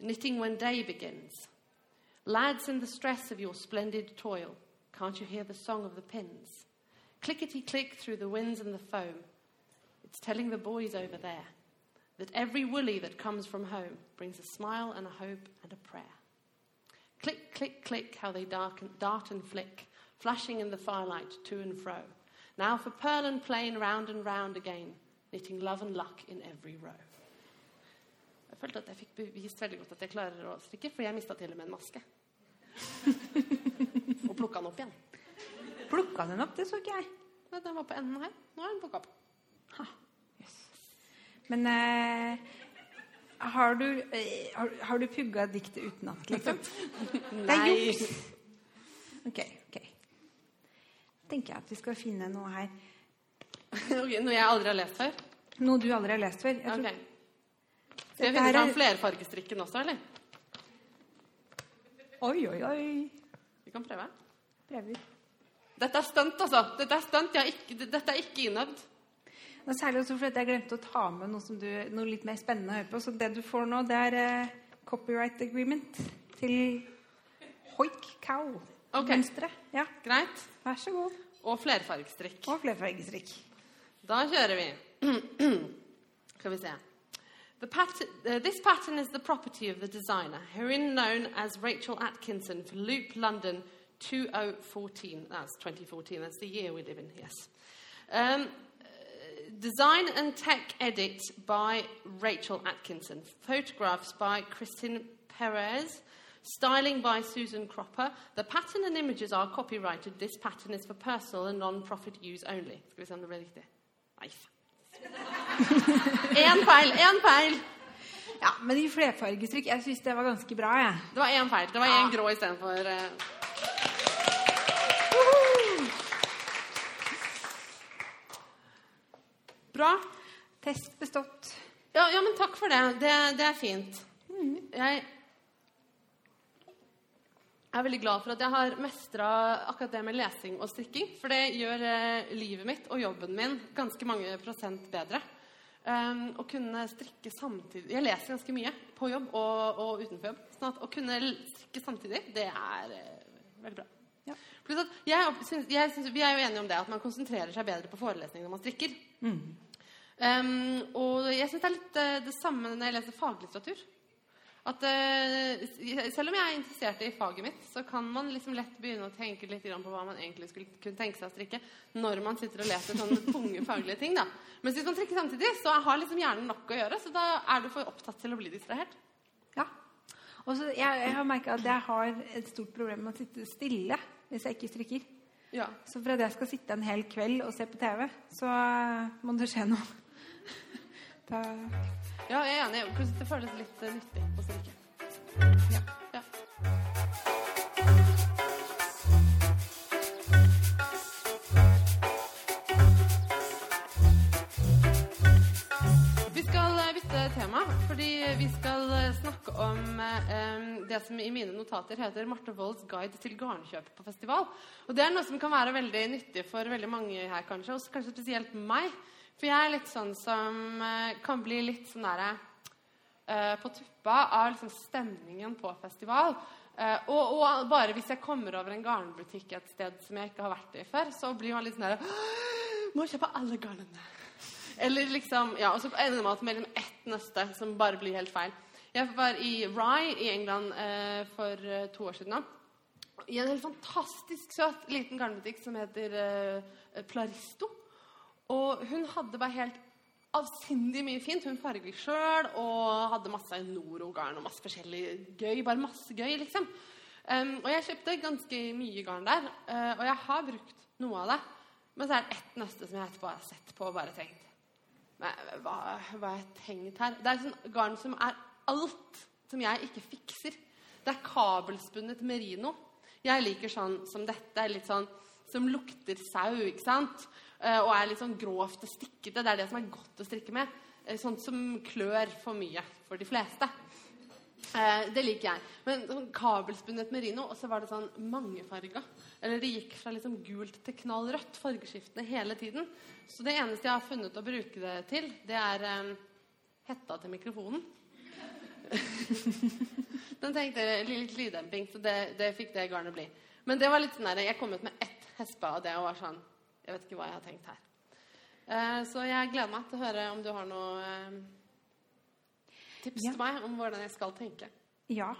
knitting when day begins. Lads, in the stress of your splendid toil, can't you hear the song of the pins? Clickety click through the winds and the foam. It's telling the boys over there that every woolly that comes from home brings a smile and a hope and a prayer. Click, click, click, how they darken, dart and flick, flashing in the firelight to and fro. Now for pearl and plain, round and round again, knitting love and luck in every row. Jeg følte at jeg fikk bevist veldig godt at jeg klarer å strikke, fordi jeg mista til og med en maske. og plukka den opp igjen. Plukka den opp? Det så ikke jeg. Ja, Den var på enden her. Nå er den plukka opp. Ha. Men eh, har, du, eh, har, har du pugga diktet utenat, liksom? Det er Nei. juks. Ok, ok. tenker jeg at vi skal finne noe her. Ok, Noe jeg aldri har lest før? Noe du aldri har lest før. Jeg tror, Ok. Skal jeg finne fram er- flerfargestrikken også, eller? Oi, oi, oi. Vi kan prøve. Prøver. Dette er stunt, altså. Dette er stunt. Dette er ikke innøvd. Særlig også fordi jeg glemte å ta med noe, som du, noe litt mer spennende å høre på. Så det du får nå, det er eh, copyright agreement til Hoik Cow. Ok. Mønsteret. Ja, Greit. vær så god. Og flerfargestrikk. Og flerfargestrikk. Da kjører vi. Skal vi se. Uh, this pattern is the property of the designer, herein known as Rachel Atkinson for Loop London 2014. That's 2014. That's the year we live in. Yes. Um, uh, design and tech edit by Rachel Atkinson. Photographs by Kristin Perez. Styling by Susan Cropper. The pattern and images are copyrighted. This pattern is for personal and non-profit use only. Én feil! Én feil! Ja, men i flerfargestrykk Jeg syns det var ganske bra, jeg. Det var én feil. Det var én grå istedenfor uh... Bra. Test bestått. Ja, ja, men takk for det. Det, det er fint. Jeg er veldig glad for at jeg har mestra akkurat det med lesing og strikking. For det gjør eh, livet mitt og jobben min ganske mange prosent bedre. Um, å kunne strikke samtidig Jeg leser ganske mye på jobb og, og utenfor jobb. sånn at å kunne strikke samtidig, det er eh, veldig bra. Ja. Pluss at jeg, synes, jeg synes, Vi er jo enige om det at man konsentrerer seg bedre på forelesning når man strikker. Um, og jeg syns det er litt eh, det samme når jeg leser faglitteratur. At eh, Selv om jeg er interessert i faget mitt, så kan man liksom lett begynne å tenke litt på hva man egentlig skulle kunne tenke seg å strikke når man sitter og leser sånne tunge faglige ting. da. Mens hvis man strikker samtidig, så har liksom hjernen nok å gjøre. Så da er du for opptatt til å bli distrahert. Ja. Og så jeg, jeg har merka at jeg har et stort problem med å sitte stille hvis jeg ikke strikker. Ja. Så for at jeg skal sitte en hel kveld og se på TV, så må det skje noe. Da, ja, jeg er enig. Det føles litt eh, nyttig å strikke. ja. Ja. Vi skal eh, bytte tema, fordi vi skal eh, snakke om eh, det som i mine notater heter Marte Wolds guide til garnkjøp på festival. Og det er noe som kan være veldig nyttig for veldig mange her, kanskje, og kanskje spesielt meg. For jeg er litt sånn som eh, kan bli litt sånn derre uh, på tuppa av liksom stemningen på festival. Uh, og, og bare hvis jeg kommer over en garnbutikk et sted som jeg ikke har vært i før, så blir man litt sånn der Må kjøpe alle garnene. Eller liksom, ja, Og så ender man med liksom ett nøste som bare blir helt feil. Jeg var i Rye i England uh, for to år siden. nå. I en helt fantastisk søt liten garnbutikk som heter Plaristo. Og hun hadde bare helt avsindig mye fint. Hun farget sjøl og hadde masse Noro-garn og masse forskjellig gøy. Bare masse gøy, liksom. Um, og jeg kjøpte ganske mye garn der, Uh, og jeg har brukt noe av det. Men så er det ett nøste som jeg etterpå har sett på og bare tenkt Men hva, hva har jeg tenkt her? Det er sånn garn som er alt som jeg ikke fikser. Det er kabelspunnet merino. Jeg liker sånn som dette. Litt sånn som lukter sau, ikke sant? Eh, og er litt sånn grovt og stikkete. Det er det som er godt å strikke med. Eh, Sånt som klør for mye for de fleste. Eh, det liker jeg. Men sånn kabelspunnet merino, og så var det sånn mangefarga. Eller det gikk fra liksom gult til knallrødt, fargeskiftene hele tiden. Så det eneste jeg har funnet å bruke det til, det er hetta til mikrofonen. Den tenkte litt lyddemping, så det, det fikk det garnet bli. Men det var litt sånn der, jeg kom ut med ett hespe, og det var sånn Jeg vet ikke hva jeg har tenkt her. Eh, så jeg gleder meg til å høre om du har noe eh, tips Ja. til meg om hvordan jeg skal tenke. Ja.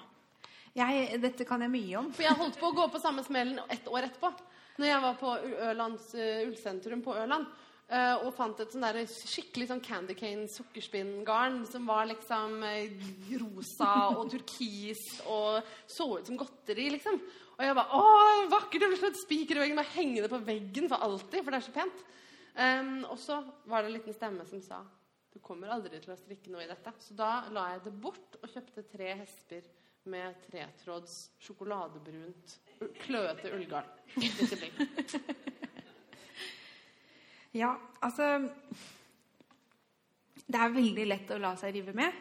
Jeg, dette kan jeg mye om. For jeg holdt på å gå på samme smellen ett år etterpå. Når jeg var på Ølands, uh, ullsentrum på Ørland eh, og fant et sånn skikkelig sånn candy cane sukkerspinngarn som var liksom eh, rosa og turkis og så ut som godteri, liksom. Og jeg bare Å, vakkert! Jeg vil slå et spiker i veggen og henge det på veggen for alltid, for det er så pent. Um, og så var det en liten stemme som sa du kommer aldri til å strikke noe i dette. Så da la jeg det bort og kjøpte tre hesper med tretråds sjokoladebrunt kløete ullgarn. Ja, altså Det er veldig lett å la seg rive med.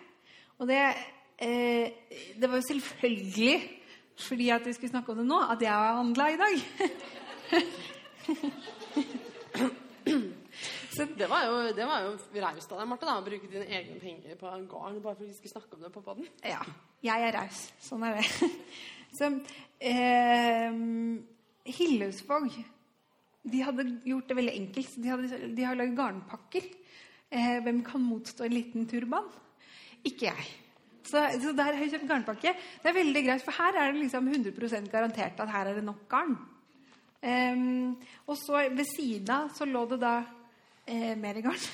Og det eh, Det var jo selvfølgelig fordi at vi skulle snakke om det nå, at jeg har handla i dag. Så Det var jo, det var jo raust av deg, Marte, å bruke dine egne penger på en garn bare for at vi skulle snakke om det på podden. Ja. Jeg er raus. Sånn er det. Så eh, Hillesvåg de hadde gjort det veldig enkelt. De, hadde, de har lagd garnpakker. Eh, hvem kan motstå en liten turban? Ikke jeg. Så, så der har jeg kjøpt garnpakke. Det er veldig greit, for her er det liksom 100% garantert at her er det nok garn. Ehm, og så ved siden av så lå det da eh, mer garn.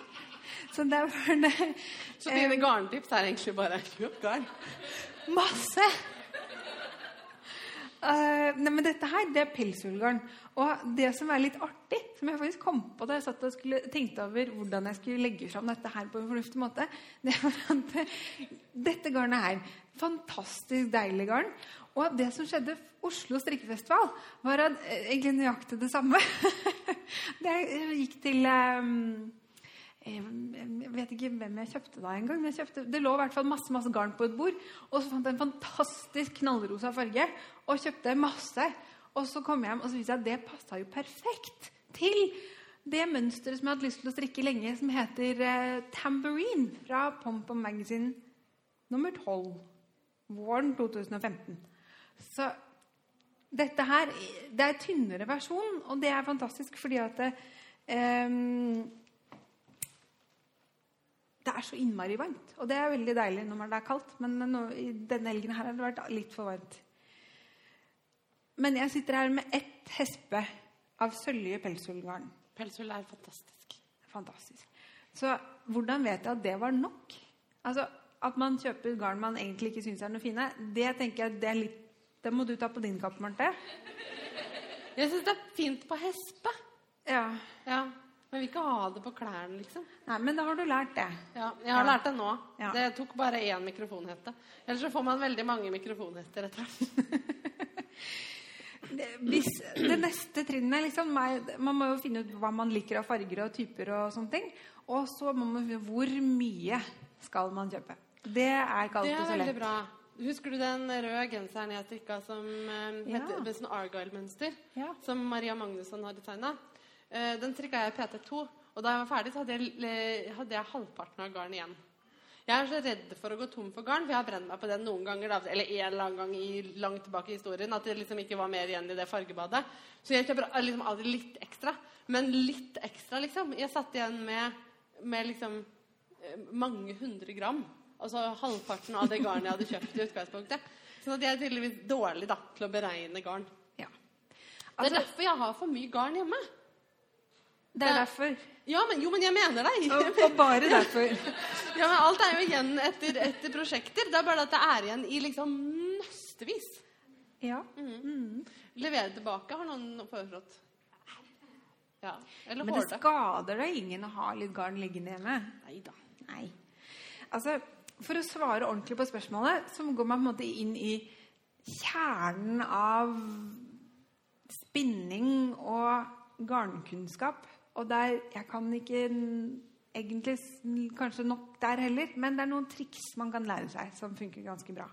så der var det Så dine garntips er egentlig bare kjøp garn. Masse! Uh, nei, men dette her, det er pelsullgarn. Og det som er litt artig, som jeg faktisk kom på da jeg satt og skulle tenkte over hvordan jeg skulle legge fram dette her på en fornuftig måte, det var at eh, dette garnet her Fantastisk deilig garn. Og det som skjedde Oslo strikkefestival, var at, eh, egentlig nøyaktig det samme. det gikk til um, jeg vet ikke hvem jeg kjøpte da engang. Det lå i hvert fall masse masse garn på et bord. Og så fant jeg en fantastisk knallrosa farge og kjøpte masse. Og så kom jeg hjem og så viste jeg at det passa jo perfekt til det mønsteret som jeg hatt lyst til å strikke lenge, som heter eh, Tambourine fra Pompom Pom Magazine nummer 12. Våren 2015. Så dette her Det er en tynnere versjon, og det er fantastisk fordi at det, eh, det er så innmari varmt. Og det er veldig deilig når det er kaldt, men nå, denne helgen her har det vært litt for varmt. Men jeg sitter her med ett hespe av sølje pelsullgarn. Pelsull er fantastisk. Fantastisk. Så hvordan vet jeg at det var nok? Altså, At man kjøper garn man egentlig ikke syns er noe fine, det tenker jeg det er litt Det må du ta på din kappe, Marte. Jeg syns det er fint på hespe. Ja. Ja. Men vil ikke ha det på klærne, liksom. Nei, men da har du lært det. Ja, jeg har Ja. lært det nå. Ja. Det tok bare én mikrofonhette. Ellers så får man veldig mange mikrofonhetter etter hvert. Det, hvis, det neste trinnet liksom, er- Man må jo finne ut hva man liker av farger og typer og sånne ting. Og så må man finne ut hvor mye skal man kjøpe. Det er ikke Det alltid er så veldig lett. bra. Husker du den røde genseren jeg strikka som eh, Ja. med sånn Argyle-mønster? Ja. Som Maria Magnusson hadde designa. den strikka jeg i PT2. Og da jeg var ferdig, så hadde jeg, hadde jeg halvparten av garn igjen. Jeg er så redd for å gå tom for garn, for jeg har brent meg på den noen ganger. Da, eller en eller annen gang i, langt tilbake i historien. At det liksom ikke var mer igjen i det fargebadet. Så jeg kjøper liksom alltid litt ekstra. Men litt ekstra, liksom. Jeg satt igjen med, med liksom eh, mange hundre gram. Altså halvparten av det garnet jeg hadde kjøpt i utgangspunktet. Sånn at jeg er tydeligvis dårlig da, til å beregne garn. Ja. Det er Altså, derfor jeg har for mye garn hjemme. det er derfor. Ja, men, jo, men jeg mener deg. Og, og bare derfor. Ja, men Alt er jo igjen etter, etter prosjekter. Det er bare at det er igjen i liksom nøstevis. Ja. Levere tilbake, har noen foreslått. Ja. Eller Men det skader da ingen å ha litt garn liggende hjemme. Nei da. Nei. Altså, for å svare ordentlig på spørsmålet, så går man på en måte inn i kjernen av spinning og garnkunnskap. Og der Jeg kan ikke egentlig kanskje nok der heller, men det er noen triks man kan lære seg som funker ganske bra.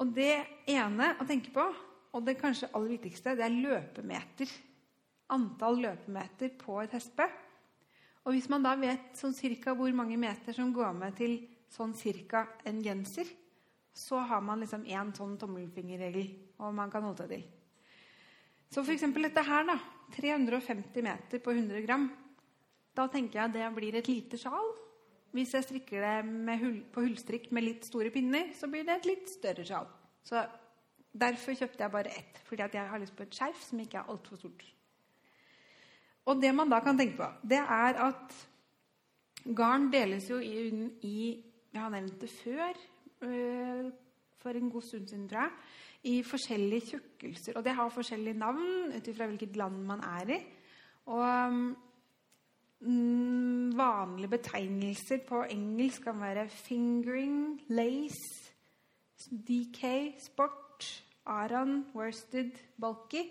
Og det ene å tenke på, og det kanskje aller viktigste, det er løpemeter. Antall løpemeter på et hespe. Og hvis man da vet sånn cirka hvor mange meter som går med til sånn cirka en genser, så har man liksom én sånn tommelfingerregel, og man kan holde seg til. Så for eksempel dette her, da. 350 meter på 100 gram. Da tenker jeg det blir et lite sjal. Hvis jeg strikker det hull, på hullstrikk med litt store pinner, så blir det et litt større sjal. Så Derfor kjøpte jeg bare ett, fordi jeg har lyst på et skjerf som ikke er altfor stort. Og det man da kan tenke på, det er at garn deles jo inn i Jeg har nevnt det før, øh, for en god stund siden, tror jeg, i forskjellige tjukkelser. Og det har forskjellige navn ut ifra hvilket land man er i. Og mm, vanlige betegnelser på engelsk kan være fingering, lace, DK, sport, aran, worsted, bulky.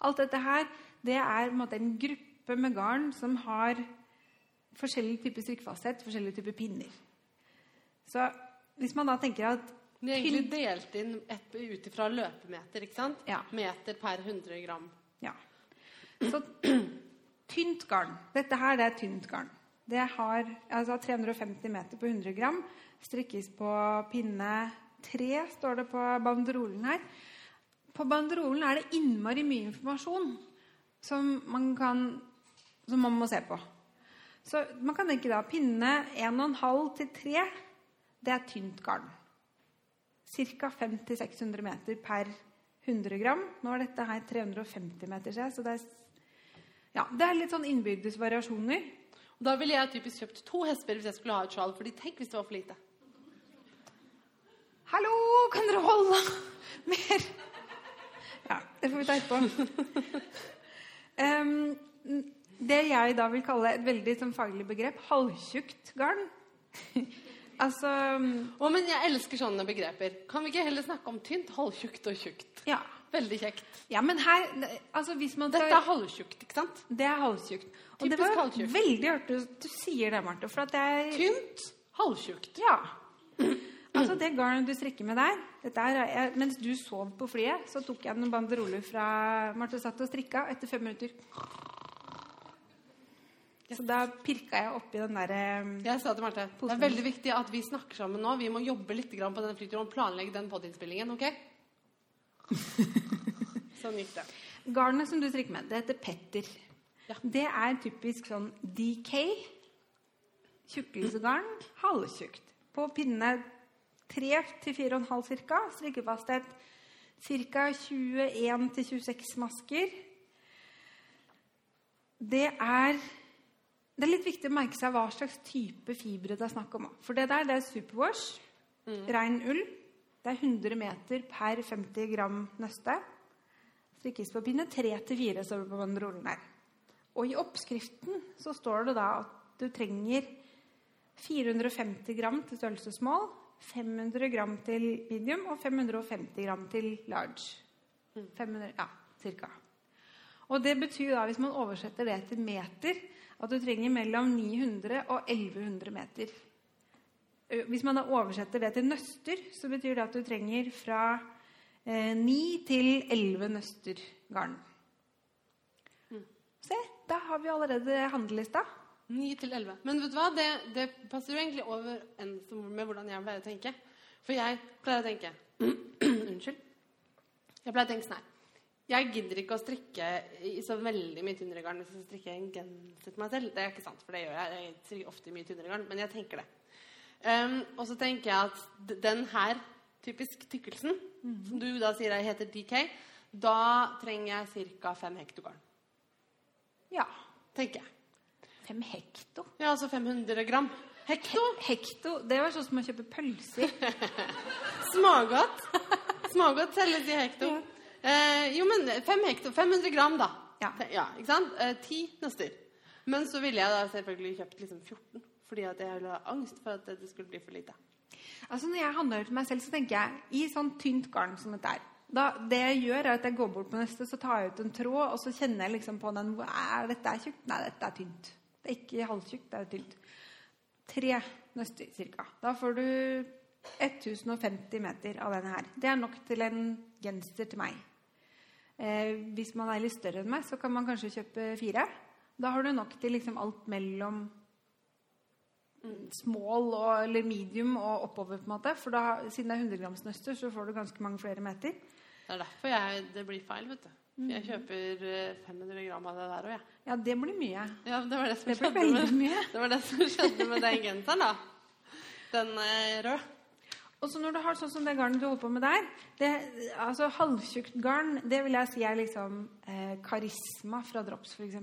Alt dette her det er en, måte, en gruppe med garn som har forskjellige typer strikkfasthet, forskjellige typer pinner. Så hvis man da tenker at De er egentlig delt inn ut ifra løpemeter, ikke sant? Ja. Meter per 100 gram. Ja. Så tynt garn. Dette her det er tynt garn. Det har altså 350 meter på 100 gram. Strikkes på pinne 3, står det på banderolen her. På banderolen er det innmari mye informasjon som man, kan, som man må se på. Så man kan tenke da pinne 1,5 til 3, det er tynt garn. Ca. 500-600 meter per 100 gram. Nå er dette her 350 meter, så det er, ja, det er litt sånn innbyrdes variasjoner. Da ville jeg typisk kjøpt to hesper hvis jeg skulle ha et sjal. fordi tenk hvis det var for lite. Hallo, kan dere holde mer? Ja, det får vi ta etterpå. Um, det jeg da vil kalle et veldig sånn, faglig begrep, halvtjukt garn. Altså Å, men jeg elsker sånne begreper. Kan vi ikke heller snakke om tynt, halvtjukt og tjukt? Ja. Veldig kjekt. Ja, men her altså hvis man Dette er halvtjukt, ikke sant? Det er halvtjukt. Og Typisk det var halvtjukt. veldig artig du sier det, Marte. For at det er Tynt, halvtjukt. Ja. Altså Det garnet du strikker med der er, jeg, Mens du sov på flyet, så tok jeg noen banderoler fra Marte satt og strikka etter fem minutter. Så da pirka jeg oppi den derre Jeg sa til Marte det er veldig viktig at vi snakker sammen nå. Vi må jobbe litt på den flyturen og planlegge den podiinnspillingen, ok? sånn gikk det. Garnet som du strikker med, det heter Petter. Ja. Det er typisk sånn DK. Tjukkelsegarn. Halvtjukt. På pinne 3 til 4,5 ca. Strikkefasthet ca. 21 til 26 masker. Det er det er litt viktig å merke seg hva slags type fibre det er snakk om. For det der det er superwash, rein ull. Det er 100 meter per 50 gram nøste. Strikkes på pinne 3-4, står det på banderolen her. Og i oppskriften så står det da at du trenger 450 gram til størrelse small, 500 gram til medium og 550 gram til large. 500, ja, cirka. Og det betyr da, hvis man oversetter det til meter, at du trenger mellom 900 og 1100 meter. Hvis man da oversetter det til nøster, så betyr det at du trenger fra eh, 9 til 11 nøster garn. Se, da har vi allerede handlelista. 9 til 11. Men vet du hva? Det, det passer jo egentlig overens med hvordan jeg pleier å tenke. For jeg pleier å tenke Unnskyld. Jeg pleier å tenke sånn her. Jeg gidder ikke å strikke i så veldig mye tynnere garn hvis jeg strikker en genser til meg selv. Det er ikke sant, for det gjør jeg. Jeg strikker ofte i mye tynnere garn, men jeg tenker det. Um, og så tenker jeg at den her typisk tykkelsen, som du da sier jeg heter DK, da trenger jeg ca. fem hekto garn. Ja. Tenker jeg. Fem hekto. Ja, altså 500 gram. Hekto? Hekto, det var sånn som å kjøpe pølser. Smågodt. Smågodt selges i hekto. Ja. Eh, jo, men hekto, 500 gram, da. Ja. ja ikke sant? Eh, 10 nøster. Men så ville jeg da selvfølgelig kjøpt liksom 14, fordi at jeg ville ha angst for at det skulle bli for lite. Altså Når jeg handler til meg selv, så tenker jeg i sånn tynt garn som dette er. Da, det jeg gjør, er at jeg går bort på neste, så tar jeg ut en tråd, og så kjenner jeg liksom på den er Dette er tjukt. Nei, dette er tynt. Det er ikke halvtjukt, det er tynt. Tre nøster ca. Da får du 1050 meter av denne her. Det er nok til en genser til meg. Eh, hvis man er litt større enn meg, så kan man kanskje kjøpe fire. Da har du nok til liksom alt mellom small og, eller medium og oppover, på en måte. For da, siden det er 100 grams nøster, så får du ganske mange flere meter. Det er derfor jeg, det blir feil, vet du. Jeg kjøper eh, 500 gram av det der òg, jeg. Ja, det blir mye. Ja, det var det som Det skjedde med, det var det som skjedde med den genseren, da. Den røde. rød. Og så når du har sånn som det garnet du holder på med der det, altså Halvtjukt garn, det vil jeg si er liksom eh, karisma fra Drops, f.eks.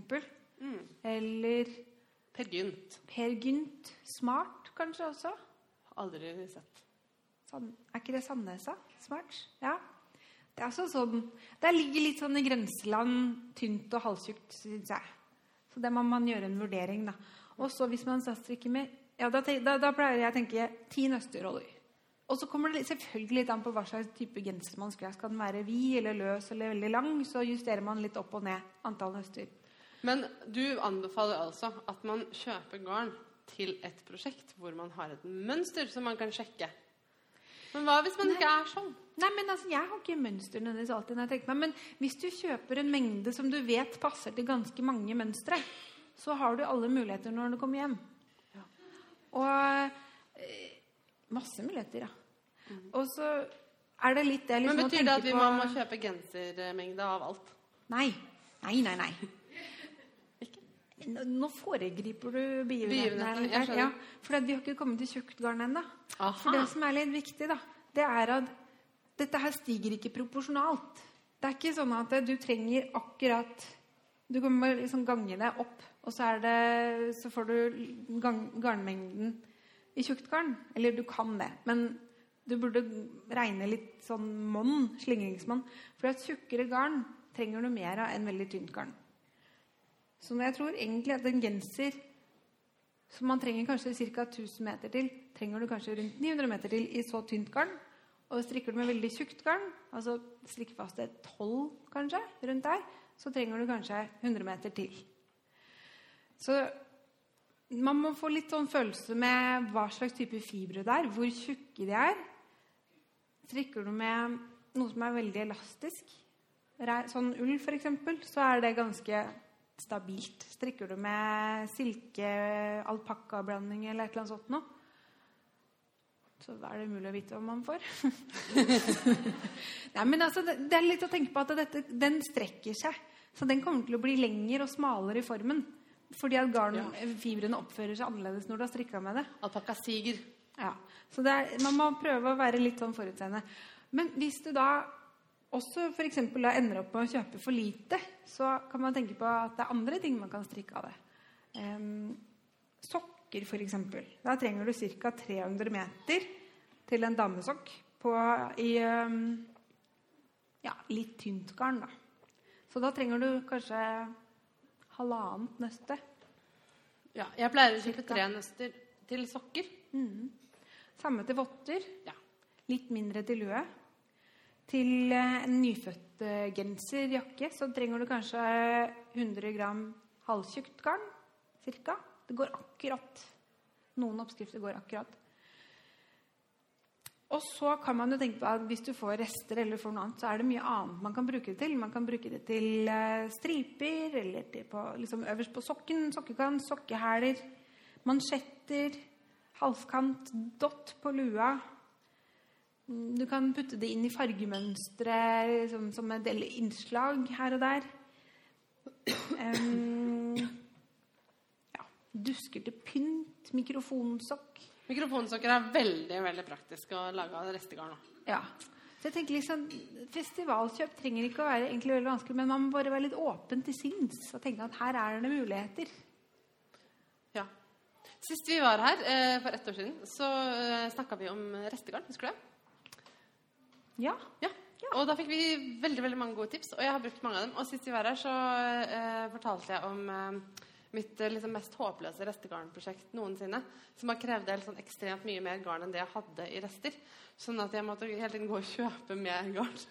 Mm. Eller Per Gynt. Per Gynt Smart, kanskje også. Aldri sett. Sand, er ikke det Sandnesa? Smart? Ja. Det er altså sånn Det ligger litt sånn i grenseland, tynt og halvtjukt, syns jeg. Så det må man gjøre en vurdering, da. Og så hvis man strikker med Ja, da, da, da pleier jeg å tenke ti nøsteroller. Og så kommer det selvfølgelig litt an på hva slags type genser man skal ha. Skal den være vid eller løs eller veldig lang, så justerer man litt opp og ned antall nøster. Men du anbefaler altså at man kjøper garn til et prosjekt hvor man har et mønster som man kan sjekke. Men hva hvis man ikke er sånn? Nei, men altså, Jeg har ikke mønster nødvendigvis alltid. når jeg tenker meg, Men hvis du kjøper en mengde som du vet passer til ganske mange mønstre, så har du alle muligheter når du kommer hjem. Ja. Og eh, masse muligheter, ja. Og så er det litt det liksom, Men Betyr det at vi må, må kjøpe gensermengde av alt? Nei. Nei, nei, nei. Nå- foregriper du begivenheten. her. Ja, for vi har ikke kommet til tjukt garn ennå. For det som er litt viktig, da, det er at dette her stiger ikke proporsjonalt. Det er ikke sånn at du trenger akkurat Du kommer liksom gange det opp, og så, det, så får du garnmengden i tjukt garn. Eller du kan det, men du burde regne litt sånn monn, slingringsmonn. For at tjukkere garn trenger du mer av enn veldig tynt garn. Så jeg tror egentlig at en genser som man trenger kanskje ca. 1000 meter til, trenger du kanskje rundt 900 meter til i så tynt garn. Og strikker du med veldig tjukt garn, altså strikkefastet 12 kanskje, rundt der, så trenger du kanskje 100 meter til. Så man må få litt sånn følelse med hva slags type fibre det er, hvor tjukke de er. Strikker du med noe som er veldig elastisk, sånn ull f.eks., så er det ganske stabilt. Strikker du med silke, alpakkablanding eller et eller annet sånt noe, så er det umulig å vite hva man får. Nei, men altså, det, det er litt å tenke på at dette, den strekker seg. Så den kommer til å bli lengre og smalere i formen. Fordi at garnfibrene oppfører seg annerledes når du har strikka med det. Alpakka siger. Ja, så er, Man må prøve å være litt sånn forutseende. Men hvis du da også for da ender opp med å kjøpe for lite, så kan man tenke på at det er andre ting man kan strikke av det. Um, sokker, f.eks. Da trenger du ca. 300 meter til en damesokk på, i um, ja, litt tynt garn. Da. Så da trenger du kanskje halvannet nøste. Ja, jeg pleier å kjøpe tre nøster til sokker. Samme til votter. Ja. Litt mindre til lue. Til eh, en nyfødt eh, genserjakke så trenger du kanskje 100 gram halvtjukt garn. Cirka. Det går akkurat. Noen oppskrifter går akkurat. Og så kan man jo tenke på at hvis du får rester eller får noe annet, så er det mye annet man kan bruke det til. Man kan bruke det til eh, striper, eller til på, liksom øverst på sokken, sokkekant, sokkehæler, mansjetter, halskant, dott på lua. Du kan putte det inn i fargemønstre liksom, som en del innslag her og der. Um, ja, dusker til pynt, mikrofonsokk. Mikrofonsokker er veldig veldig praktisk å lage av restegarn. Ja. Så jeg tenker liksom, Festivalkjøp trenger ikke å være egentlig veldig vanskelig, men man må bare være litt åpen til sinns og tenke at her er det muligheter. Sist vi var her, eh, for ett år siden, så eh, snakka vi om restegarn. Husker du det? Ja. Ja. Og da fikk vi veldig veldig mange gode tips, og jeg har brukt mange av dem. Og sist vi var her, så eh, fortalte jeg om eh, mitt eh, liksom mest håpløse restegarnprosjekt noensinne. Som har krevd helt sånn ekstremt mye mer garn enn det jeg hadde i rester. Sånn at jeg måtte hele tiden gå og kjøpe mer garn.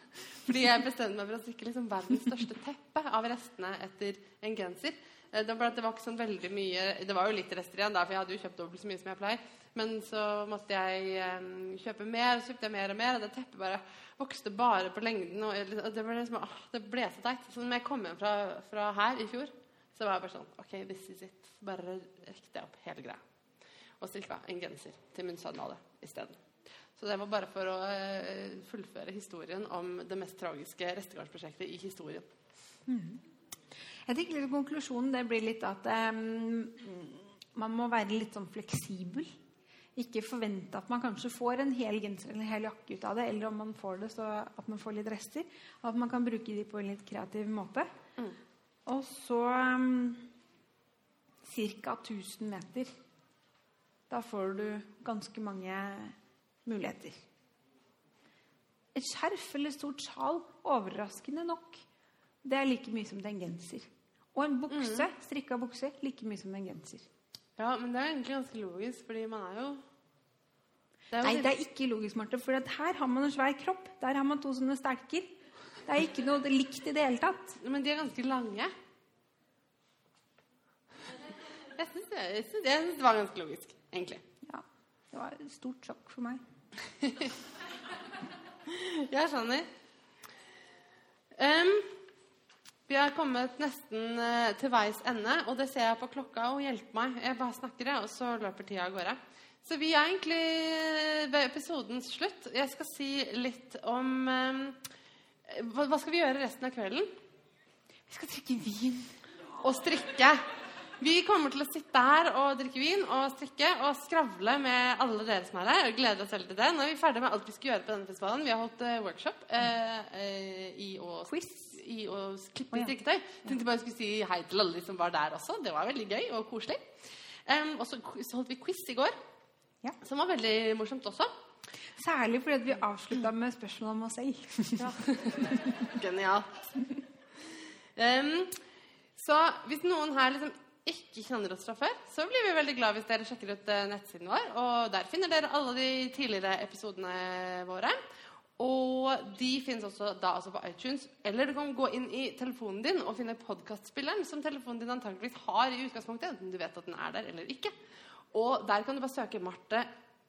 Fordi jeg bestemte meg for å strikke liksom verdens største teppe av restene etter en genser. Eh, Det var, ikke sånn veldig mye Det var jo litt rester igjen, da, for jeg hadde jo kjøpt dobbelt så mye som jeg pleier. Men så måtte jeg kjøpe mer, og så kjøpte jeg mer og mer, og det teppet bare vokste bare på lengden. Og, det, ble liksom, åh, det ble så teit. Så når jeg kom hjem fra, fra her i fjor Så var jeg bare sånn OK, this is it. Bare rekte jeg opp hele greia. Og strikka en genser til munnsandalet isteden. Så det var bare for å eh, fullføre historien om det mest tragiske restegardsprosjektet i historien. Jeg tenker litt Konklusjonen det blir litt at um, man må være litt sånn fleksibel. Ikke forvente at man kanskje får en hel genser eller en hel jakke ut av det. Eller om man får det, så at man får litt rester. Og at man kan bruke de på en litt kreativ måte. Mm. Og så um, ca. 1000 meter. Da får du ganske mange muligheter. Et skjerf eller stort sjal, overraskende nok, det er like mye som det er en genser. Og en bukse, strikka bukse, like mye som en genser. Ja, men det er egentlig ganske logisk, fordi man er jo det er jo Nei, det er ikke logisk, Marte. For at her har man en svær kropp. Der har man to sånne stelker. Det er ikke noe likt i det hele tatt. Men de er ganske lange. Jeg syns det, det var ganske logisk, egentlig. Ja, Det var et stort sjokk for meg. Jeg skjønner. Em, vi har kommet nesten eh, til veis ende, og det ser jeg på klokka. Og hjelp meg, jeg bare snakker, jeg, og så løper tida av gårde. Så vi er egentlig eh, ved episodens slutt. Jeg skal si litt om hva, hva skal vi gjøre resten av kvelden? Vi skal drikke vin. og strikke. Vi kommer til å sitte her og drikke vin og strikke og skravle med alle dere som er her. og gleder oss veldig til det. Nå er vi ferdig med alt vi skal gjøre på denne festivalen. Vi har holdt eh, workshop eh, eh, i å, Quiz. I å klippe oh, ja. strikketøy. Tenkte bare jeg skulle si hei til alle de som var der også. Det var veldig gøy og koselig. Um, og så, holdt vi quiz i går, Ja. som var veldig morsomt også. Særlig fordi vi avslutta med spørsmål om oss selv. Genialt. Um, så hvis noen her liksom ikke kjenner oss fra før, så blir vi veldig glad hvis dere sjekker ut eh, nettsiden vår. Og der finner dere alle de tidligere episodene våre. Og de finnes også da altså på iTunes. Eller du kan gå inn i telefonen din og finne podkastspilleren, som telefonen din antakeligvis har i utgangspunktet, enten du vet at den er der eller ikke. Og der kan du bare søke Marte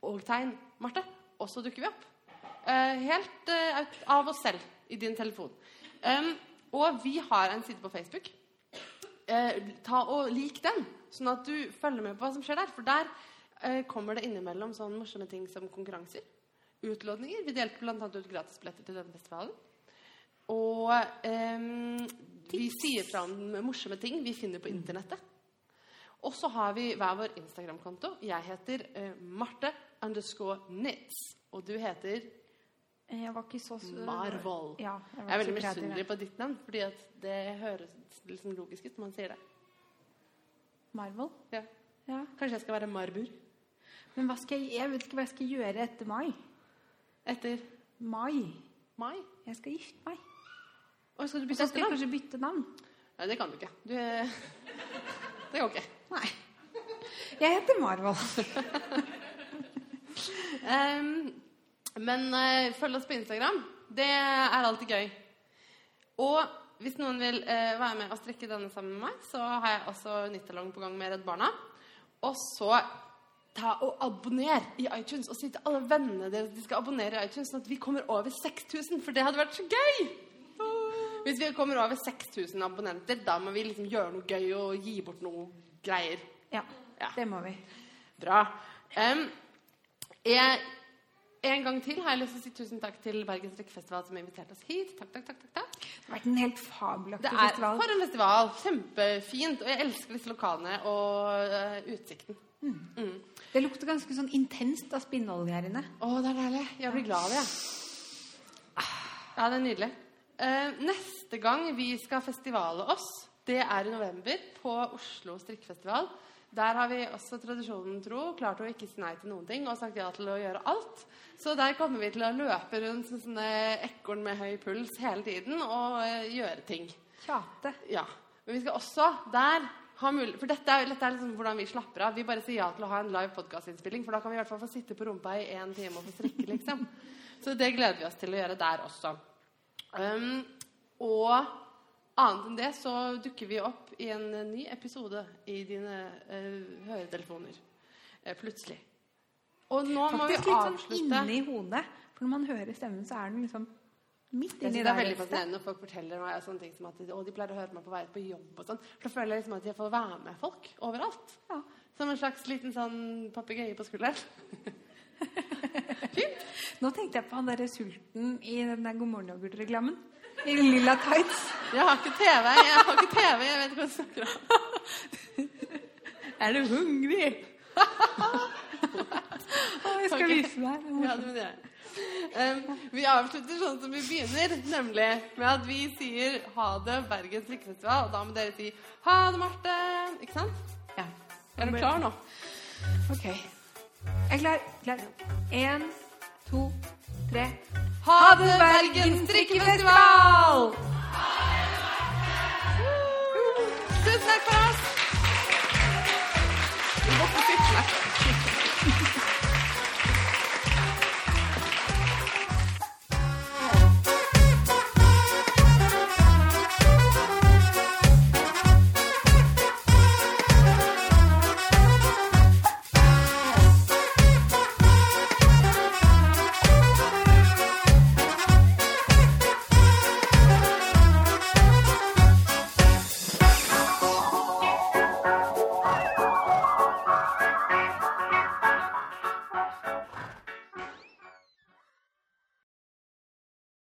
og tegn Marte, og så dukker vi opp. Eh, helt eh, av oss selv i din telefon. Um, og vi har en side på Facebook. Eh, ta og Lik den, sånn at du følger med på hva som skjer der. For der eh, kommer det innimellom sånne morsomme ting som konkurranser. Utlådninger. Vi delte bl.a. ut gratisbilletter til denne festivalen. Og ehm, vi sier fra om morsomme ting vi finner på internettet. Og så har vi hver vår Instagram-konto. Jeg heter eh, Marte underscore Nitz. Og du heter Jeg var ikke så Marvel. Ja, Jeg jeg, er veldig misunnelig på ditt navn, fordi det høres liksom logisk ut når man sier det. Marvel? Ja. Ja. Kanskje jeg skal være Marbur Men hva skal jeg, jeg vet ikke hva jeg skal gjøre etter mai. Etter Mai. mai? Jeg skal gifte meg. Og skal du bytte etternavn? kanskje bytte navn. Nei, det kan du ikke. Du, det går ikke. Nei. Jeg heter Marvold. um, men uh, følg oss på Instagram. Det er alltid gøy. Og hvis noen vil uh, være med og strikke denne sammen med meg, så har jeg også Nyttalong på gang med Redd Barna. Og så ta og abonner i iTunes og si til alle vennene deres at de skal abonnere i iTunes, sånn at vi kommer over 6000, for det hadde vært så gøy! Hvis vi kommer over 6000 abonnenter, da må vi liksom gjøre noe gøy og gi bort noe greier. Ja, Ja. det må vi. Bra. Um, jeg, en gang til har jeg lyst til å si tusen takk til Bergens Strikkefestival som inviterte oss hit. Takk, takk, takk, takk. Det har vært en helt fabelaktig festival. for en festival. Kjempefint. Og jeg elsker disse lokalene og uh, utsikten. Mm. Det lukter ganske sånn intenst av spinnolje her inne. Å, det er deilig. Jeg blir glad av det. jeg. Ja, det er nydelig. Uh, neste gang vi skal festivale oss, det er i november på Oslo strikkefestival. Der har vi også tradisjonen tro klart å ikke si nei til noen ting og sagt ja til å gjøre alt. Så der kommer vi til å løpe rundt som sånne ekorn med høy puls hele tiden og eh, gjøre ting. Tjate. Ja. Men vi skal også der For dette er, dette er liksom hvordan vi slapper av. Vi bare sier ja til å ha en live podkastinnspilling, for da kan vi i hvert fall få sitte på rumpa i én time og få strikke, liksom. Så det gleder vi oss til å gjøre der også. Um, og annet enn det så dukker vi opp i en ny episode i dine uh, høretelefoner. Uh, plutselig. Og nå må vi Faktisk litt sånn avslutte inni hodet. For når man hører stemmen, så er den liksom Midt inni det er veldig fascinerende når folk forteller meg sånne ting som at de, de pleier å høre meg på vei på jobb og sånn. For da føler jeg liksom at jeg får være med folk overalt. Ja. Som en slags liten sånn papegøye på skulderen. Fint. Nå tenkte jeg på han derre sulten i den der God morgen-yoghurt-reklamen. I lilla tights. Jeg har ikke TV. Jeg har ikke TV, jeg vet ikke hva du snakker om. Er du hungrig? Jeg skal okay. vise deg. Ja, det gjøre. Um, vi avslutter sånn som vi begynner, nemlig med at vi sier ha det Bergens lykkefestival. Og da må dere si ha det, Marte. Ikke sant? Ja. Er du klar nå? OK. Jeg er klar. Klar. Én, to, tre. Ha det, Bergens drikkefestival! Tusen takk for oss. Vi måtte sitte